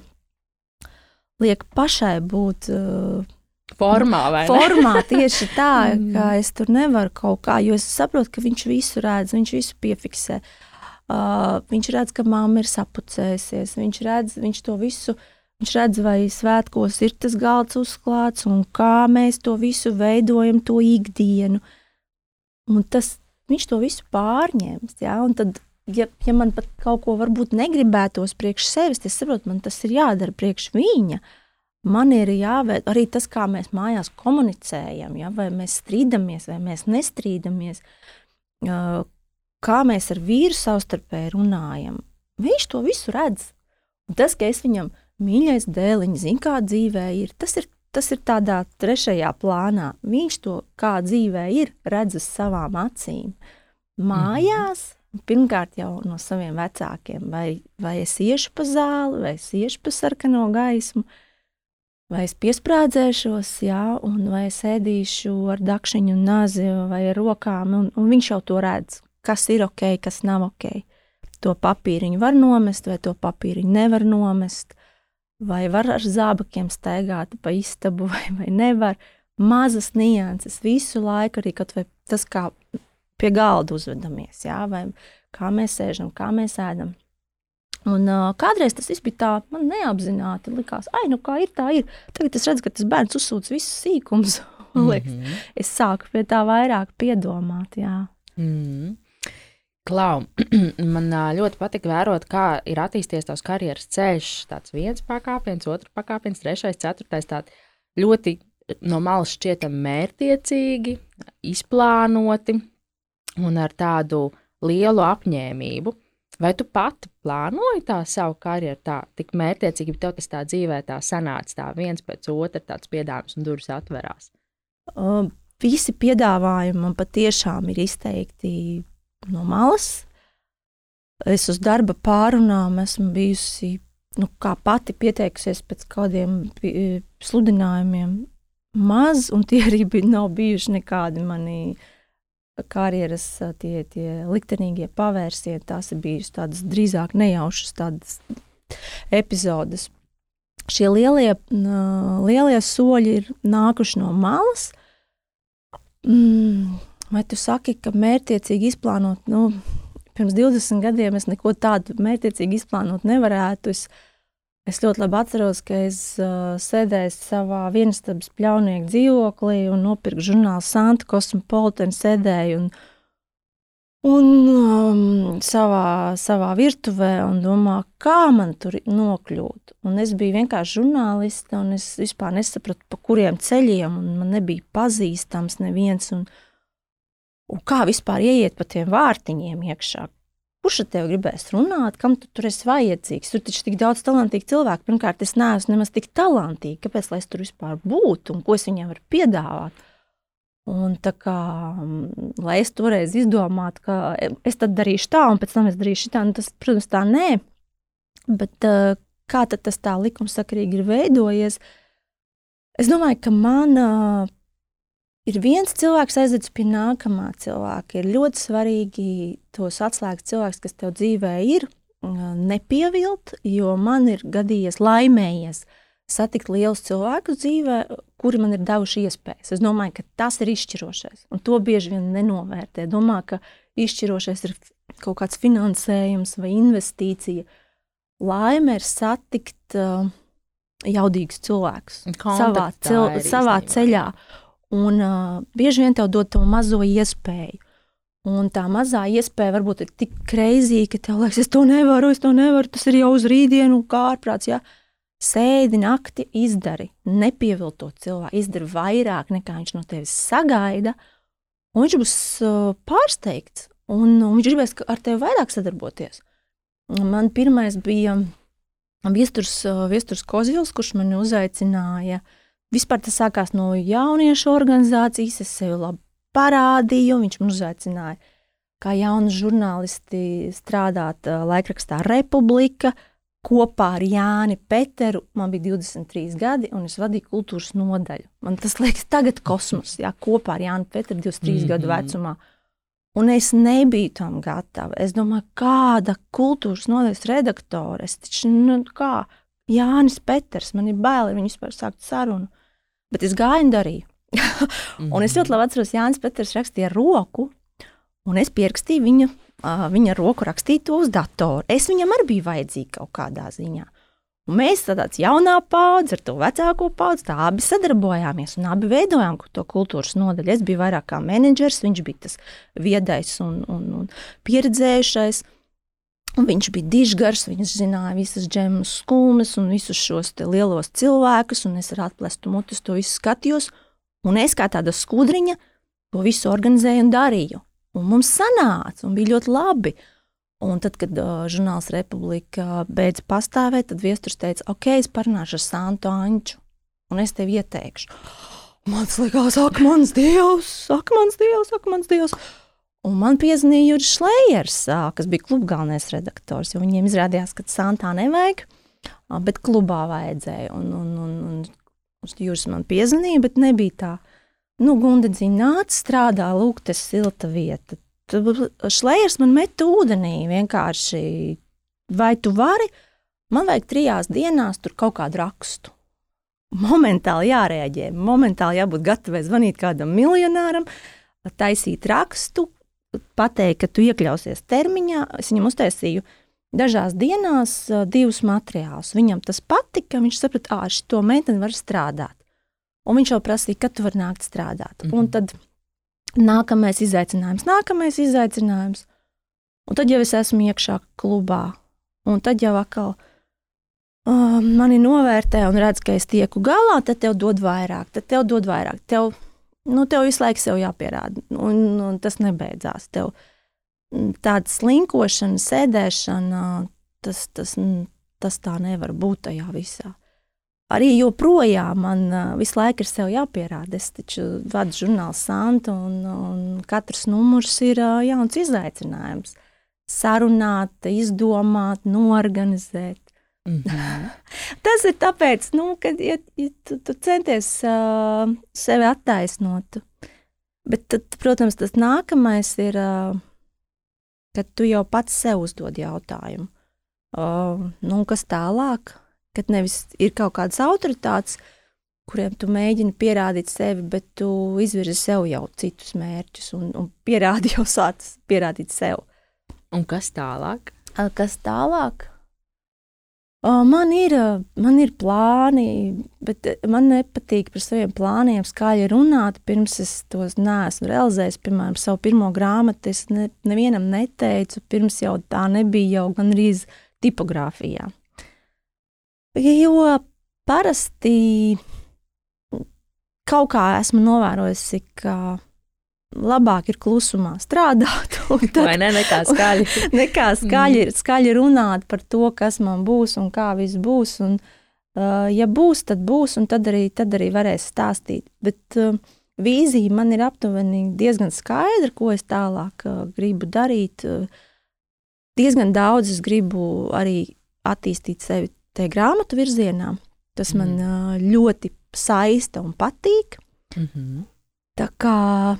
liek pašai būt. Uh, Formā? Formā *laughs* tieši tā, ka es tur nevaru kaut kā, jo es saprotu, ka viņš visu redz, viņš visu piefiksē. Uh, viņš redz, ka mamma ir sapucējusies, viņš redz, viņš to visu uh, Viņš redz, vai svētkos ir tas galds uzklāts un kā mēs to visu veidojam, to ikdienu. Un tas, viņš to visu pārņems. Ja? Un tad, ja, ja man pat kaut ko varbūt negribētos priekš sevis, tad es saprotu, man tas ir jādara priekš viņa. Man ir jāveic arī tas, kā mēs mājās komunicējam, ja? vai mēs strīdamies, vai mēs nestrīdamies, kā mēs ar vīru savstarpēji runājam. Viņš to visu redz. Un tas, ka es viņam mīļais dēliņš, zina, kā dzīvē ir. Tas ir, tas ir tādā trešajā plānā. Viņš to kā dzīvē ir, redz uz savām acīm. Mājās, mhm. pirmkārt jau no saviem vecākiem, vai, vai es iešu pa zāli, vai es iešu pa sarkano gaismu, vai es piesprādzēšos, jā, un vai es ēdīšu ar dakšiņu un nazi vai ar rokām, un, un viņš jau to redz, kas ir ok, kas nav ok. To papīriņu var nomest, vai to papīriņu nevar nomest vai var ar zābakiem staigāt pa istabu, *laughs* vai, vai nevar. Mazas nianses visu laiku, arī tas, kā pie galda uzvedamies, jā, vai kā mēs sēžam, kā mēs ēdam. Un, uh, kādreiz tas bija tā, man neapzināti likās, ah, nu kā ir, tā ir. Tagad es redzu, ka tas bērns uzsūc visus sīkumus. Mm -hmm. Es sāku pie tā vairāk piedomāt. Jā. Mm -hmm. Klau, *clears throat* man ļoti patīk vērot, kā ir attīstījies tavs karjeras ceļš. Tāds viens pakāpiens, otrs pakāpiens, trešais, ceturtais. Tāds ļoti no malas šķietam mērķiecīgi, izplānoti un ar tādu lielu apņēmību. Vai tu pati plānoji tā savu karjeru tā, tik mērķiecīgi, bet tev tas tā dzīvē tā sanāca, tā viens pēc otra tāds piedāvājums un durvis atverās? Uh, visi piedāvājumi man patiešām ir izteikti no malas. Es uz darba pārunām esmu bijusi nu, pati pieteikusies pēc kādiem sludinājumiem. Maz, un tie *laughs* arī bija, nav bijuši nekādi mani karjeras tie, tie liktenīgie pavērsieni. Tās ir bijušas tādas drīzāk nejaušas tādas epizodes. Šie lielie, lielie soļi ir nākuši no malas. Mm Vai tu saki, ka mērķiecīgi izplānot, nu, pirms 20 gadiem es neko tādu mērķiecīgi izplānot nevarētu. Es, es ļoti labi atceros, ka es uh, sēdēju savā vienistabas pļaunieku dzīvoklī un nopirku žurnālu Santa Cosmopolitan, sēdēju un, un um, savā, savā virtuvē un domāju, kā man tur nokļūt. Un es biju vienkārši žurnāliste un es vispār nesapratu, pa kuriem ceļiem, un man nebija pazīstams neviens. Un, Un kā vispār ieiet pa tiem vārtiņiem iekšā? Kurš ar tevi gribēs runāt, kam tu tur esi vajadzīgs? Tur taču ir tik daudz talantīgu cilvēku. Pirmkārt, es neesmu nemaz tik talantīga. Kāpēc lai es tur vispār būtu un ko es viņiem varu piedāvāt? Un tā kā, mm, lai es toreiz izdomātu, ka es tad darīšu tā, un pēc tam es darīšu tā, nu tas, protams, tā nē. Bet uh, kā tas tā likumsakarīgi ir veidojies? Es domāju, ka mana ir viens cilvēks aizvedis pie nākamā cilvēka. Ir ļoti svarīgi tos atslēgas cilvēks, kas tev dzīvē ir, nepievilt, jo man ir gadījies laimējies satikt lielus cilvēkus dzīvē, kuri man ir devuši iespējas. Es domāju, ka tas ir izšķirošais, un to bieži vien nenovērtē. Domā, ka izšķirošais ir kaut kāds finansējums vai investīcija. Laime ir satikt uh, jaudīgus cilvēkus savā, cil, savā ceļā. Un uh, bieži vien tev dod to mazo iespēju. Un tā mazā iespēja varbūt ir tik kreizīga, ka tev liekas, es to nevaru, es to nevaru, tas ir jau uz rītdienu, kā ārprāts. Ja? Sēdi nakti, izdari, nepievilkt to cilvēku, izdari vairāk nekā viņš no tevis sagaida. Un viņš būs uh, pārsteigts, un, un viņš gribēs ar tevi vairāk sadarboties. Man pirmais bija Viesturs, Viesturs Kozils, kurš mani uzaicināja uh, Vispār tas sākās no jauniešu organizācijas. Es sevi labi parādīju, viņš man uzaicināja kā jaunu žurnālisti strādāt laikrakstā Republika. kopā ar Jāni Peteru. Man bija 23 gadi, un es vadīju kultūras nodaļu. Man tas liekas, tagad kosmos, jā, kopā ar Jāni Peteru 23 mm -hmm. gadu vecumā. Un es nebiju tam gatava. Es domāju, kāda kultūras nodaļas redaktore. Es taču, nu, kā Jānis Peters, man ir bail ar viņu vispār sākt sarunu. Bet es gāju un darīju. un es ļoti labi atceros, Jānis Peters rakstīja ar roku, un es pierakstīju viņa viņa roku rakstīto uz datoru. Es viņam arī biju vajadzīga kaut kādā ziņā. Un mēs tāds jaunā paudze ar to vecāko paudzi, tā abi sadarbojāmies un abi veidojām to kultūras nodaļu. Es biju vairāk kā menedžers, viņš bija tas viedais un, un, un pieredzējušais. Un viņš bija dižgars, viņš zināja visas džemas skulmes un visus šos lielos cilvēkus, un es ar atplestu mutis to visu skatījos. Un es kā tāda skudriņa to visu organizēju un darīju. Un mums sanāca, un bija ļoti labi. Un tad, kad uh, žurnāls Republika beidza pastāvēt, tad viesturs teica, ok, es parunāšu ar Santu Anču, un es tev ieteikšu. Man liekas, ak, mans dievs, ak, mans dievs, ak, mans dievs. Un man piezvanīja Juris Šlējers, kas bija kluba galvenais redaktors, viņiem izrādījās, ka Santā nevajag, bet klubā vajadzēja. Un, un, un, un Juris man piezvanīja, bet nebija tā nu, Gundedziņa nāca, strādā, lūk, tas silta vieta. Šlējers man met ūdenī vienkārši, vai tu vari, man vajag trijās dienās tur kaut kādu rakstu. Momentāli jārēģē, momentāli jābūt gatavai zvanīt kādam miljonāram, taisīt rakstu, pateikt, ka tu iekļausies termiņā. Es viņam uztaisīju dažās dienās divus materiālus. Viņam tas patika, viņš saprata, ka ar šo meiteni var strādāt. Un viņš jau prasīja, kad tu vari nākt strādāt. Mm -hmm. Un tad nākamais izaicinājums, nākamais izaicinājums. Un tad jau es esmu iekšā klubā. Un tad jau atkal uh, mani novērtē un redz, ka es tieku galā, tad tev dod vairāk, tad tev dod vairāk. Tev, nu, tev visu laiku sev jāpierāda, un, un tas nebeidzās. Tev tāda slinkošana, sēdēšana, tas, tas, tas tā nevar būt tajā visā arī joprojām man visu laiku ir jāpierāda. Es taču vadu žurnālu Santa, un, un katrs numurs ir jauns izaicinājums. Sarunāt, izdomāt, norganizēt. Mm -hmm. *laughs* Tas ir tāpēc, nu, ka ja, ja tu, tu centies uh, sevi attaisnot. Bet, tad, protams, tas nākamais ir, uh, kad tu jau pats sev uzdod jautājumu, uh, nu, kas tālāk, Kad nevis ir kaut kādas autoritātes, kuriem tu mēģini pierādīt sevi, bet tu izvirzi sev jau citus mērķus un, un pierādi *laughs* jau sāc pierādīt sev. Un kas tālāk? Kas tālāk? Man ir, man ir plāni, bet man nepatīk par saviem plāniem skaļi runāt. Pirms es tos neesmu realizējis, piemēram, savu pirmo grāmatu, es ne, nevienam neteicu, pirms jau tā nebija jau gandrīz tipogrāfijā. Jo parasti kaut kā esmu novērojusi, ka labāk ir klusumā strādāt. *laughs* Tad, Vai ne? Nekā skaļi. *laughs* nekā skaļi, mm. skaļi runāt par to, kas man būs un kā viss būs. Un, uh, ja būs, tad būs, un tad arī, tad arī varēs stāstīt. Bet uh, vīzija man ir aptuveni diezgan skaidra, ko es tālāk uh, gribu darīt. Uh, diezgan daudz es gribu arī attīstīt sevi tajā grāmatu virzienā. Tas man mm. ļoti saista un patīk. Mm -hmm. Tā kā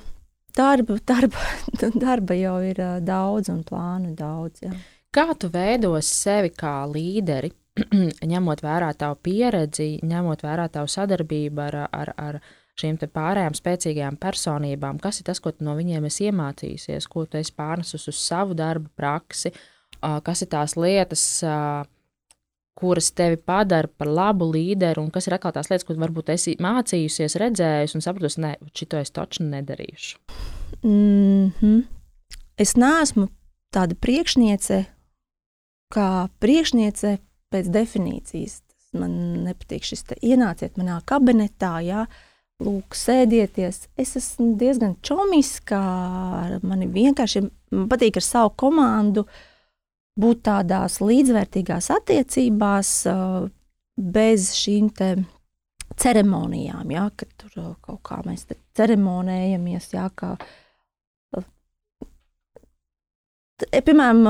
darba, darba, *laughs* darba jau ir daudz un plānu daudz. Jā. Kā tu veidos sevi kā līderi, *clears throat* ņemot vērā tavu pieredzi, ņemot vērā tavu sadarbību ar, ar, ar šīm pārējām spēcīgām personībām? Kas ir tas, ko no viņiem esi iemācījusies, ko tu esi pārnesus uz savu darbu praksi? Kas ir tās lietas, kuras tevi padara par labu līderi, un kas ir atkal tās lietas, ko varbūt esi mācījusies, redzējusi un sapratusi, ne, šito es taču nedarīšu. Mm -hmm. Es neesmu tāda priekšniece, kā priekšniece pēc definīcijas. Man nepatīk šis te ienāciet manā kabinetā, jā, lūk, sēdieties. Es esmu diezgan čomiska, man vienkārši man patīk ar savu komandu uh, būt tādās līdzvērtīgās attiecībās bez šīm ceremonijām, ja, kad tur kaut kā mēs ceremonējamies, ja, kā Piemēram,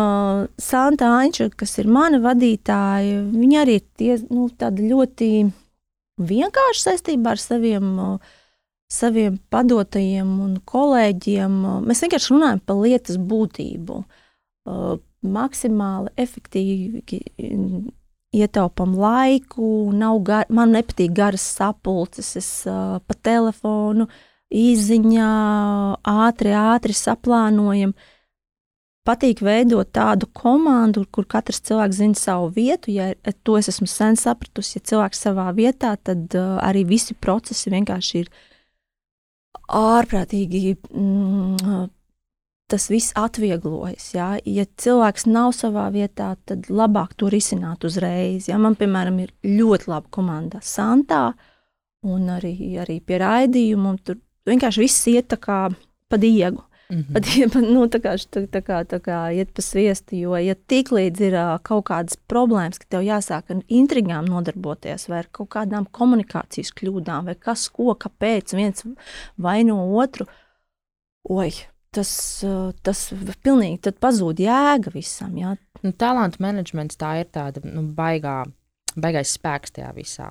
Santa Anča, kas ir mana vadītāja, viņa arī ir tie, nu, ļoti vienkārši saistībā ar saviem, saviem padotajiem un kolēģiem. Mēs vienkārši runājam par lietas būtību. Maksimāli efektīvi ietaupām laiku, gar, man nepatīk garas sapulces, es pa telefonu, īziņā, ātri, ātri saplānojam. Uh, patīk veidot tādu komandu, kur katrs cilvēks zina savu vietu. Ja to es esmu sen sapratusi, ja cilvēks savā vietā, tad uh, arī visi procesi vienkārši ir ārprātīgi. Mm, Tas viss atvieglojas. Ja? ja cilvēks nav savā vietā, tad labāk to risināt uzreiz. Ja? Man, piemēram, ir ļoti laba komanda Santā un arī, arī pie raidījuma. Tur vienkārši viss iet tā kā pa diegu. Mm -hmm. Pat, nu, tā kā, tā, tā kā, tā kā iet pa sviestu, jo, ja tiklīdz ir uh, kaut kādas problēmas, ka tev jāsāk ar intrigām nodarboties, vai ar kaut kādām komunikācijas kļūdām, vai kas, ko, kāpēc viens vaino otru, oi, tas, uh, tas pilnīgi pazūd jēga visam. Jā. Nu, talantu menedžments tā ir tāda nu, baigā, baigais spēks tajā visā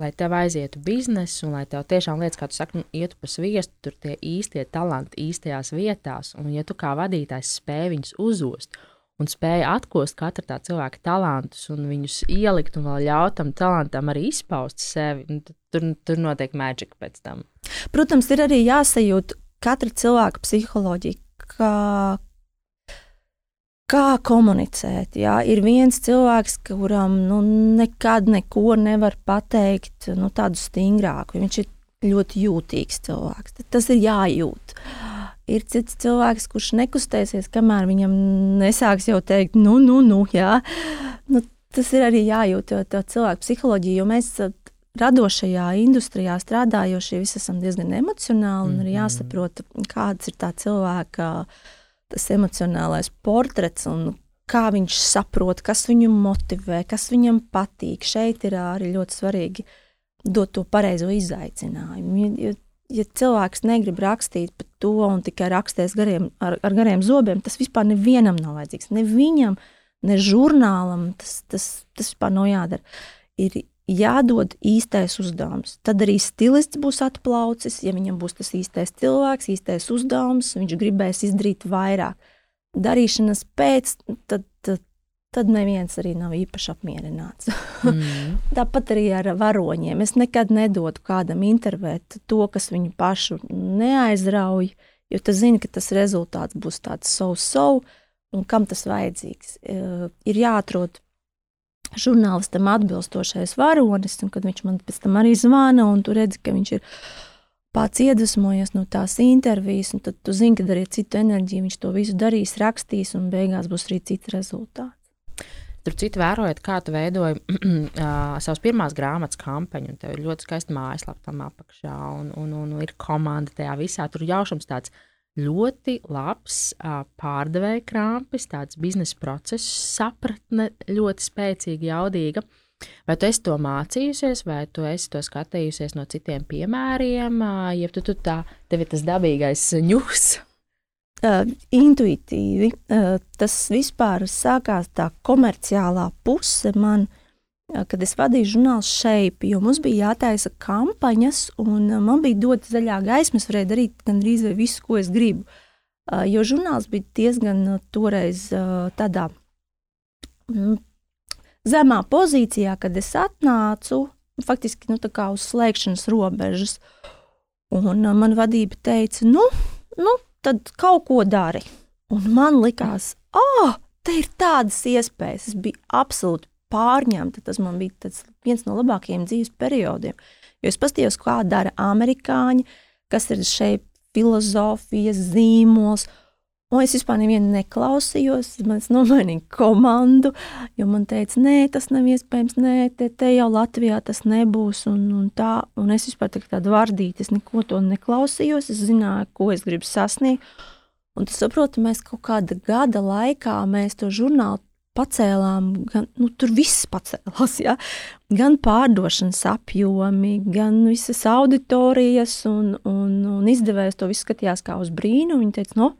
lai tev aizietu biznesa, un lai tev tiešām lietas, kā tu saki, nu, ietu pa sviestu, tur tie īstie talanti īstajās vietās, un ja tu kā vadītājs spēj viņus uzost un spēj atkost katra tā cilvēka talantus un viņus ielikt un vēl ļaut tam talantam arī izpaust sevi, nu, tur, tur notiek maģika pēc tam. Protams, ir arī jāsajūt katra cilvēka psiholoģija, kā, kā komunicēt. Jā. Ir viens cilvēks, kuram nu, nekad neko nevar pateikt nu, tādu stingrāku. Viņš ir ļoti jūtīgs cilvēks. Tas ir jājūt. Ir cits cilvēks, kurš nekustēsies, kamēr viņam nesāks jau teikt, nu, nu, nu, jā. Nu, tas ir arī jājūt, jo tā cilvēka psiholoģija, jo mēs radošajā industrijā strādājošie visi esam diezgan emocionāli un ir mhm. jāsaprot, kāds ir tā cilvēka tas emocionālais portrets un kā viņš saprot, kas viņu motivē, kas viņam patīk. Šeit ir arī ļoti svarīgi dot to pareizo izaicinājumu. Ja, ja cilvēks negrib rakstīt par to un tikai rakstīs gariem, ar, ar gariem zobiem, tas vispār nevienam nav vajadzīgs. Ne viņam, ne žurnālam tas, tas, tas vispār nav jādara. Ir jādod īstais uzdevums. Tad arī stilists būs atplaucis. Ja viņam būs tas īstais cilvēks, īstais uzdevums, viņš gribēs izdarīt vairāk. Darīšanas pēc, tad, tad, tad neviens arī nav īpaši apmierināts. Mm. *laughs* Tāpat arī ar varoņiem. Es nekad nedodu kādam intervēt to, kas viņu pašu neaizrauj, jo tas zina, ka tas rezultāts būs tāds so-so, un kam tas vajadzīgs. Ir jāatrod žurnālistam atbilstošais varonis, un kad viņš man pēc tam arī zvana, un tu redzi, ka viņš ir pats iedvesmojies no tās intervijas, un tad tu zini, ka arī citu enerģiju viņš to visu darīs, rakstīs, un beigās būs arī cits rezultāts. Tur citu vērojot, kā tu veidoji *clears throat* uh, savas pirmās grāmatas kampaņu, tev ir ļoti skaista mājaslapa tam apakšā, un, un, un ir komanda tajā visā. Tur jaušams tāds uh, ļoti labs pārdevēja krāpes, tāds biznesa process, sapratne ļoti spēcīga, jaudīga. Vai tu esi to mācījusies, vai tu esi to skatījusies no citiem piemēriem, ja tu, tu tā, tev ir tas dabīgais ņūs? Uh, intuitīvi. Uh, tas vispār sākās tā komerciālā puse man uh, kad es vadīju žurnālu šeit, jo mums bija jātaisa kampaņas, un man bija dota zaļā gaisma. Es varēju darīt gandrīz visu, ko es gribu. Jo žurnāls bija diezgan toreiz tādā mm, zemā pozīcijā, kad es atnācu faktiski nu, uz slēgšanas robežas. Un man vadība teica, nu, nu tad kaut ko dari. Un man likās, ah, te ir tādas iespējas. Es biju absolūti pārņemta. Tas man bija viens no labākajiem dzīves periodiem. Jo es paskatījos, kā dara amerikāņi, kas ir šeit filozofijas zīmols. Un es vispār nevienu neklausījos. Es nomainīju komandu, jo man teica, nē, tas nav iespējams. Nē, te, te jau Latvijā tas nebūs. Un, un, tā, un es vispār tādu vardīti, es neko to neklausījos. Es zināju, ko es gribu sasniegt. Un tas, saprotu, mēs kaut kāda gada laikā mēs to žurnālu pacēlām, gan nu, tur viss pacēlās. Ja? Gan pārdošanas apjomi, gan visas auditorijas, un, un, un izdevējs to visu skatījās kā uz brīnumu. Viņa teica, no,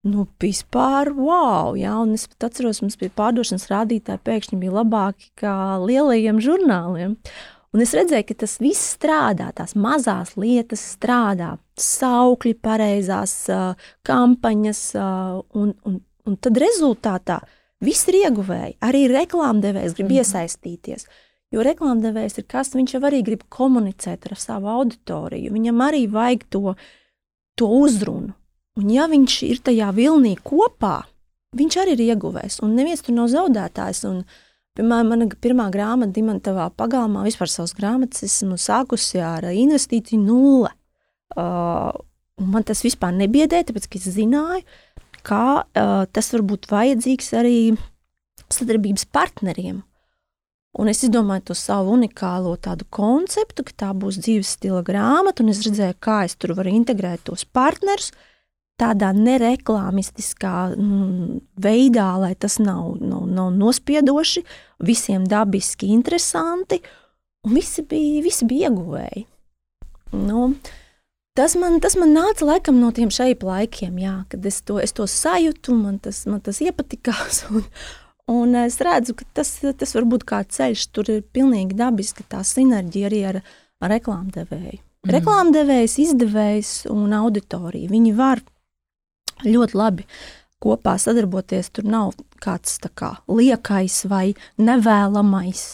Nu, vispār, wow! Jā, un es pat atceros, mums bija pārdošanas rādītāji, pēkšņi bija labāki nekā lielajiem žurnāliem. Un es redzēju, ka tas viss strādā, tās mazās lietas strādā, saukļi, pareizās uh, kampaņas, uh, un, un, un tad rezultātā viss ir ieguvēji. Arī reklāmdevējs grib mm -hmm. iesaistīties. Jo reklāmdevējs ir kas, viņš jau arī grib komunicēt ar savu auditoriju. Viņam arī vajag to, to uzrunu. Un ja viņš ir tajā vilnī kopā, viņš arī ir ieguvējis. Un neviens tur nav zaudētājs. Un, piemēram, mana pirmā grāmata, Dimantavā pagalmā, vispār savas grāmatas esmu sākusi ar investīciju nulle. Uh, man tas vispār nebiedēja, tāpēc, ka es zināju, kā uh, tas var būt vajadzīgs arī sadarbības partneriem. Un es izdomāju to savu unikālo tādu konceptu, ka tā būs dzīves stila grāmata, un es redzēju, kā es tur varu integrēt tos partnerus tādā nereklāmistiskā mm, veidā, lai tas nav, nav, nav nospiedoši, visiem dabiski interesanti, un visi bija, visi bija ieguvēji. Nu, uh, Tas man, tas man nāca laikam no tiem šeit laikiem, jā, kad es to, es to sajūtu, man tas, man tas iepatikās. *laughs* Un, un es redzu, ka tas, tas var būt kā ceļš. Tur ir pilnīgi dabiski tā sinerģija arī ar, ar reklāmdevēju. Mm. Reklāmdevējs, izdevējs un auditorija. Viņi var ļoti labi kopā sadarboties. Tur nav kāds kā, liekais vai nevēlamais.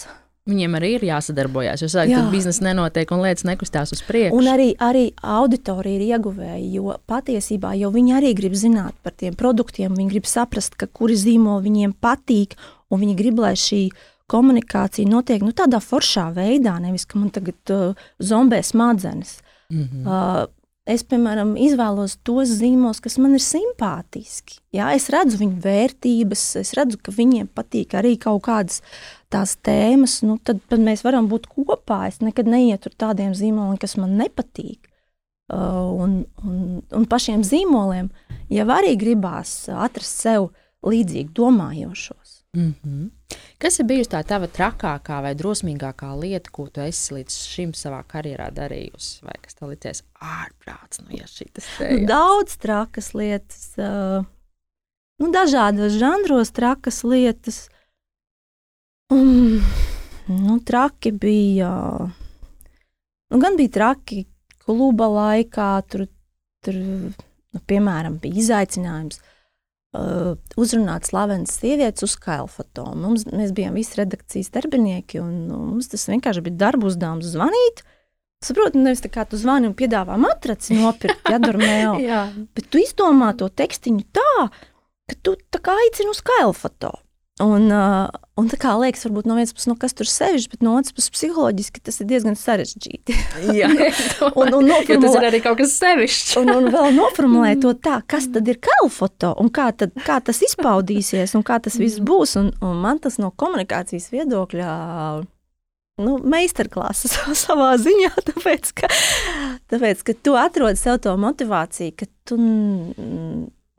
Viņiem arī ir jāsadarbojas, jo savādāk Jā. biznesa nenotiek un lietas nekustās uz priekšu. Un arī, arī auditorija ir ieguvēja, jo patiesībā jau viņi arī grib zināt par tiem produktiem, viņi grib saprast, ka kuri zīmoli viņiem patīk, un viņi grib, lai šī komunikācija notiek nu, tādā foršā veidā, nevis ka man tagad uh, zombē smadzenes. Mm -hmm. uh, Es, piemēram, izvēlos tos zīmolus, kas man ir simpātiski. Jā, es redzu viņu vērtības, es redzu, ka viņiem patīk arī kaut kādas tās tēmas. Nu, tad, tad mēs varam būt kopā. Es nekad neietu ar tādiem zīmoliem, kas man nepatīk. Uh, un, un, un pašiem zīmoliem jau arī gribās atrast sev līdzīgi domājošos. Mm -hmm. Kas ir bijusi tā tava trakākā vai drosmīgākā lieta, ko tu esi līdz šim savā karjerā darījusi? Vai kas tev licies ārprāts, nu, ja? Nu, daudz trakas lietas, uh, nu, dažādos žanros trakas lietas. Um, nu, traki bija, nu, gan bija traki kluba laikā, tur, tur nu, piemēram, bija izaicinājums uh, uzrunāt slavenas sievietes uz kailfoto. Mums, mēs bijām visi redakcijas darbinieki, un nu, mums tas vienkārši bija darba uzdevums zvanīt. Saprotu, nevis tā kā tu zvani un piedāvā matraci nopirkt, ja durmēl, *laughs* bet tu izdomā to tekstiņu tā, ka tu tā kā aicini uz kailfoto. Un, uh, un tā kā liekas, varbūt no vienas puses, nu, kas tur sevišķi, bet no otras puses, psiholoģiski tas ir diezgan sarežģīti. Jā, *laughs* un, un noformulē, tas ir arī kaut kas sevišķs. un, un vēl noformulēt to tā, kas tad ir kalfoto un kā, tad, kā tas izpaudīsies un kā tas viss mm. būs. Un, un man tas no komunikācijas viedokļa. Nu, Meistarklases *laughs* savā ziņā, tāpēc ka, tāpēc, ka tu atrodi sev to motivāciju, ka tu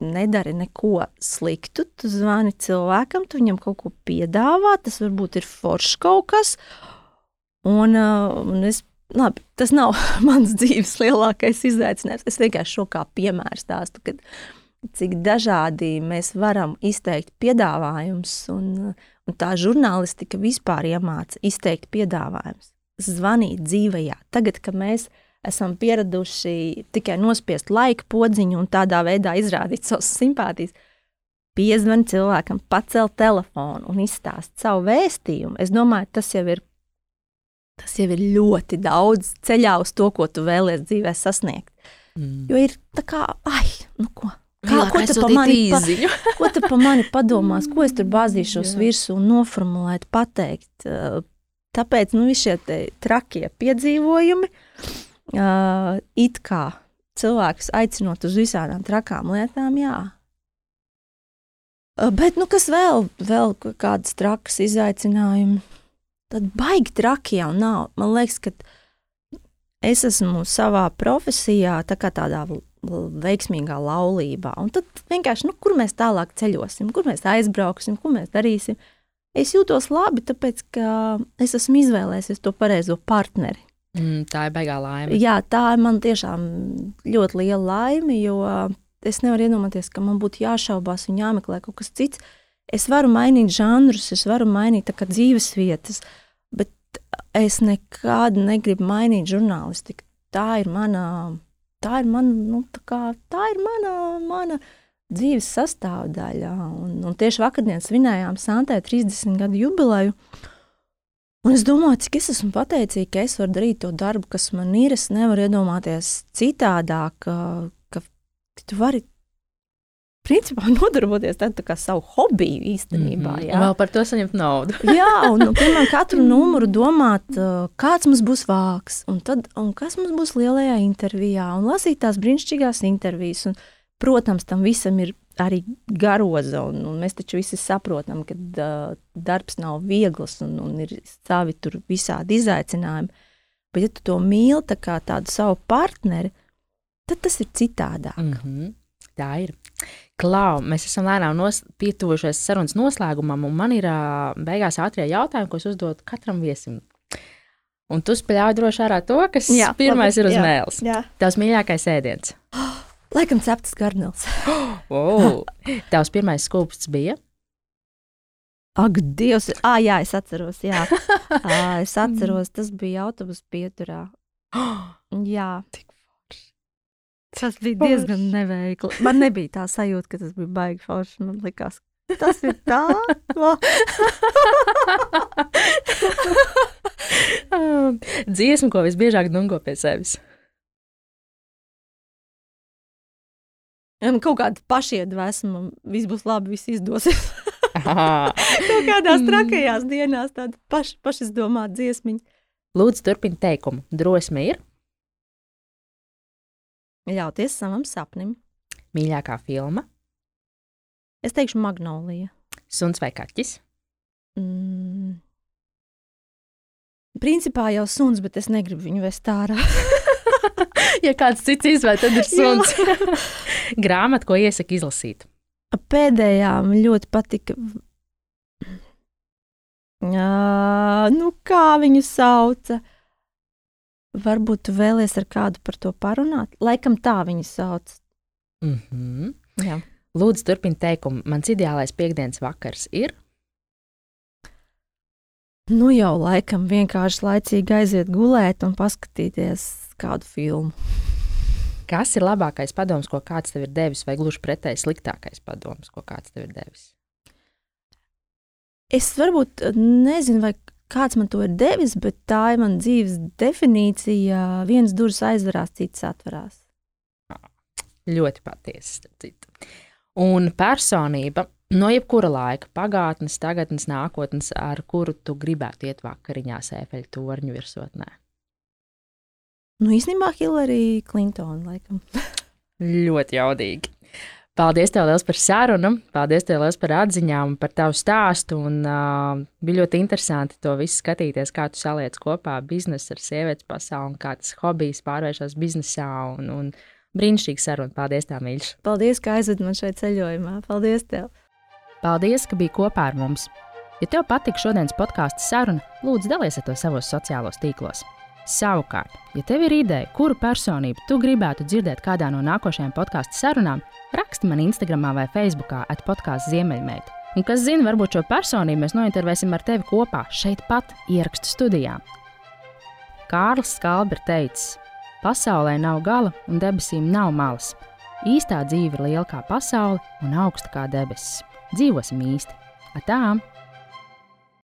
nedari neko sliktu. Tu zvani cilvēkam, tu viņam kaut ko piedāvā, tas varbūt ir foršs kaut kas. Un, uh, un es, labi, tas nav *laughs* mans dzīves lielākais izaicinājums. Es vienkārši šo kā piemēru stāstu, kad, cik dažādi mēs varam izteikt piedāvājumus. Un, un tā žurnālistika vispār iemāca izteikt piedāvājumus, zvanīt dzīvajā. Tagad, kad mēs mēs esam pieraduši tikai nospiest laika podziņu un tādā veidā izrādīt savas simpātijas. Piezvan cilvēkam, pacelt telefonu un izstāst savu vēstījumu. Es domāju, tas jau ir, tas jau ir ļoti daudz ceļā uz to, ko tu vēlēsies dzīvē sasniegt. Mm. Jo ir tā kā, ai, nu ko. Kā, ko, tu mani, pa, *laughs* ko tu par mani padomās, *laughs* ko es tur bāzīšos virsū un noformulēt, pateikt. Tāpēc nu, šie trakie piedzīvojumi, uh, uh, it kā cilvēkus aicinot uz visādām trakām lietām, jā. Uh, bet, nu, kas vēl, vēl kādas trakas izaicinājumi? Tad baigi traki jau nav. Man liekas, ka es esmu savā profesijā tā kā tādā veiksmīgā laulībā. Un tad vienkārši, nu, kur mēs tālāk ceļosim, kur mēs aizbrauksim, ko mēs darīsim. Es jūtos labi, tāpēc, ka es esmu izvēlējies to pareizo partneri. Mm, tā ir baigā laime. Jā, tā ir man tiešām ļoti liela laime, jo es nevaru iedomāties, ka man būtu jāšaubās un jāmeklē kaut kas cits. Es varu mainīt žanrus, es varu mainīt dzīves vietas, bet es nekad negribu mainīt žurnālistiku. Tā ir mana, tā ir mana, nu, tā kā, tā ir mana, mana dzīves sastāvdaļa. Un, un tieši vakardien svinējām Santē 30 gadu jubileju. Un es domāju, cik es esmu pateicīga, ka es varu darīt to darbu, kas man ir. Es nevaru iedomāties citādāk, ka, ka tu vari principā *laughs* nodarboties ar savu hobiju īstenībā. Mm -hmm. Vēl par to saņemt naudu. *laughs* jā, un nu, piemēram, katru *laughs* numuru domāt, kāds mums būs vāks, un, tad, un kas mums būs lielajā intervijā, un lasīt tās brīnišķīgās intervijas. Un, protams, tam visam ir arī garoza, un, un mēs taču visi saprotam, ka uh, darbs nav viegls un, un ir savi tur visādi izaicinājumi. Bet, ja tu to mīli tā kā tādu savu partneri, tad tas ir citādāk. Mm -hmm. Tā ir. Klau, mēs esam lēnām pietuvušies sarunas noslēgumam, un man ir uh, beigās ātrie jautājumi, ko es uzdodu katram viesim. Un tu spēļ droši ārā to, kas jā, pirmais labi, ir uz jā, mēles. Jā. Tavs mīļākais ēdiens. *gasps* Laikam ceptas garnils. oh, tavs pirmais skūpsts bija? Ak, Dievs! Ah, jā, es atceros. Jā. *laughs* À, es atceros, tas bija autobusu pieturā. *gasps* jā. Tik Tas bija diezgan neveikli. Man nebija tā sajūta, ka tas bija baigi forši. Man liekas, tas ir tā. *laughs* Dziesma, ko visbiežāk dungo pie sevis. Kaut kāda pašiedvesma, viss būs labi, viss izdosies. *laughs* kaut kādās mm. trakajās dienās tāda paš, pašizdomāta dziesmiņa. Lūdzu, turpini teikumu. Drosme ir Ļauties savam sapnim. Mīļākā filma? Es teikšu, Magnolija. Suns vai kaķis? Mm. Principā jau suns, bet es negribu viņu vest ārā. *laughs* *laughs* ja kāds cits izvēlēs, tad ir suns. *laughs* Grāmata, ko iesaka izlasīt. Pēdējā man ļoti patika. Jā, nu kā viņu sauca? Varbūt tu vēlies ar kādu par to parunāt. Laikam tā viņu sauc. Mm -hmm. Jā. Lūdzu, turpini teikumu. Mans ideālais piekdienas vakars ir. Nu jau laikam vienkārši laicīgi aiziet gulēt un paskatīties kādu filmu. Kas ir labākais padoms, ko kāds tev ir devis, vai gluži pretēji sliktākais padoms, ko kāds tev ir devis? Es varbūt nezinu, vai kāds man to ir devis, bet tā ir mana dzīves definīcija. Viens durvis aizverās, cits atverās. Ļoti patiesi. Un personība no jebkura laika, pagātnes, tagadnes, nākotnes, ar kuru tu gribētu iet vakariņās efeļu torņu virsotnē? Nu, īstenībā Hillary Clinton, laikam. *laughs* ļoti jaudīgi. Paldies tev liels par sarunu, paldies tev liels par atziņām, par tavu stāstu. Un, uh, bija ļoti interesanti to visu skatīties, kā tu saliec kopā biznesu ar sievietes pasauli un kā tas hobijs pārvēršas biznesā. Un, un brīnišķīgi saruna. Paldies, tā mīļš. Paldies, ka aizved man šeit ceļojumā. Paldies tev! Paldies, ka biji kopā ar mums! Ja tev patika šodienas podkāstu saruna, lūdzu, dalies ar to savos sociālos tīklos. Savukārt, ja tev ir ideja, kuru personību tu gribētu dzirdēt kādā no nākošajām podkāstu sarunām, raksti man Instagram vai Facebook atpodkāstu Ziemeļmeita. Un kas zina, varbūt šo personību mēs nointervēsim ar tevi kopā šeit pat ierakstu studijā. Kārlis Skalbers teica, pasaulē nav gala un debesīm nav malas. Īstā dzīve ir liela kā pasaule un augsta kā debesis. Dzīvosim īsti! Atām!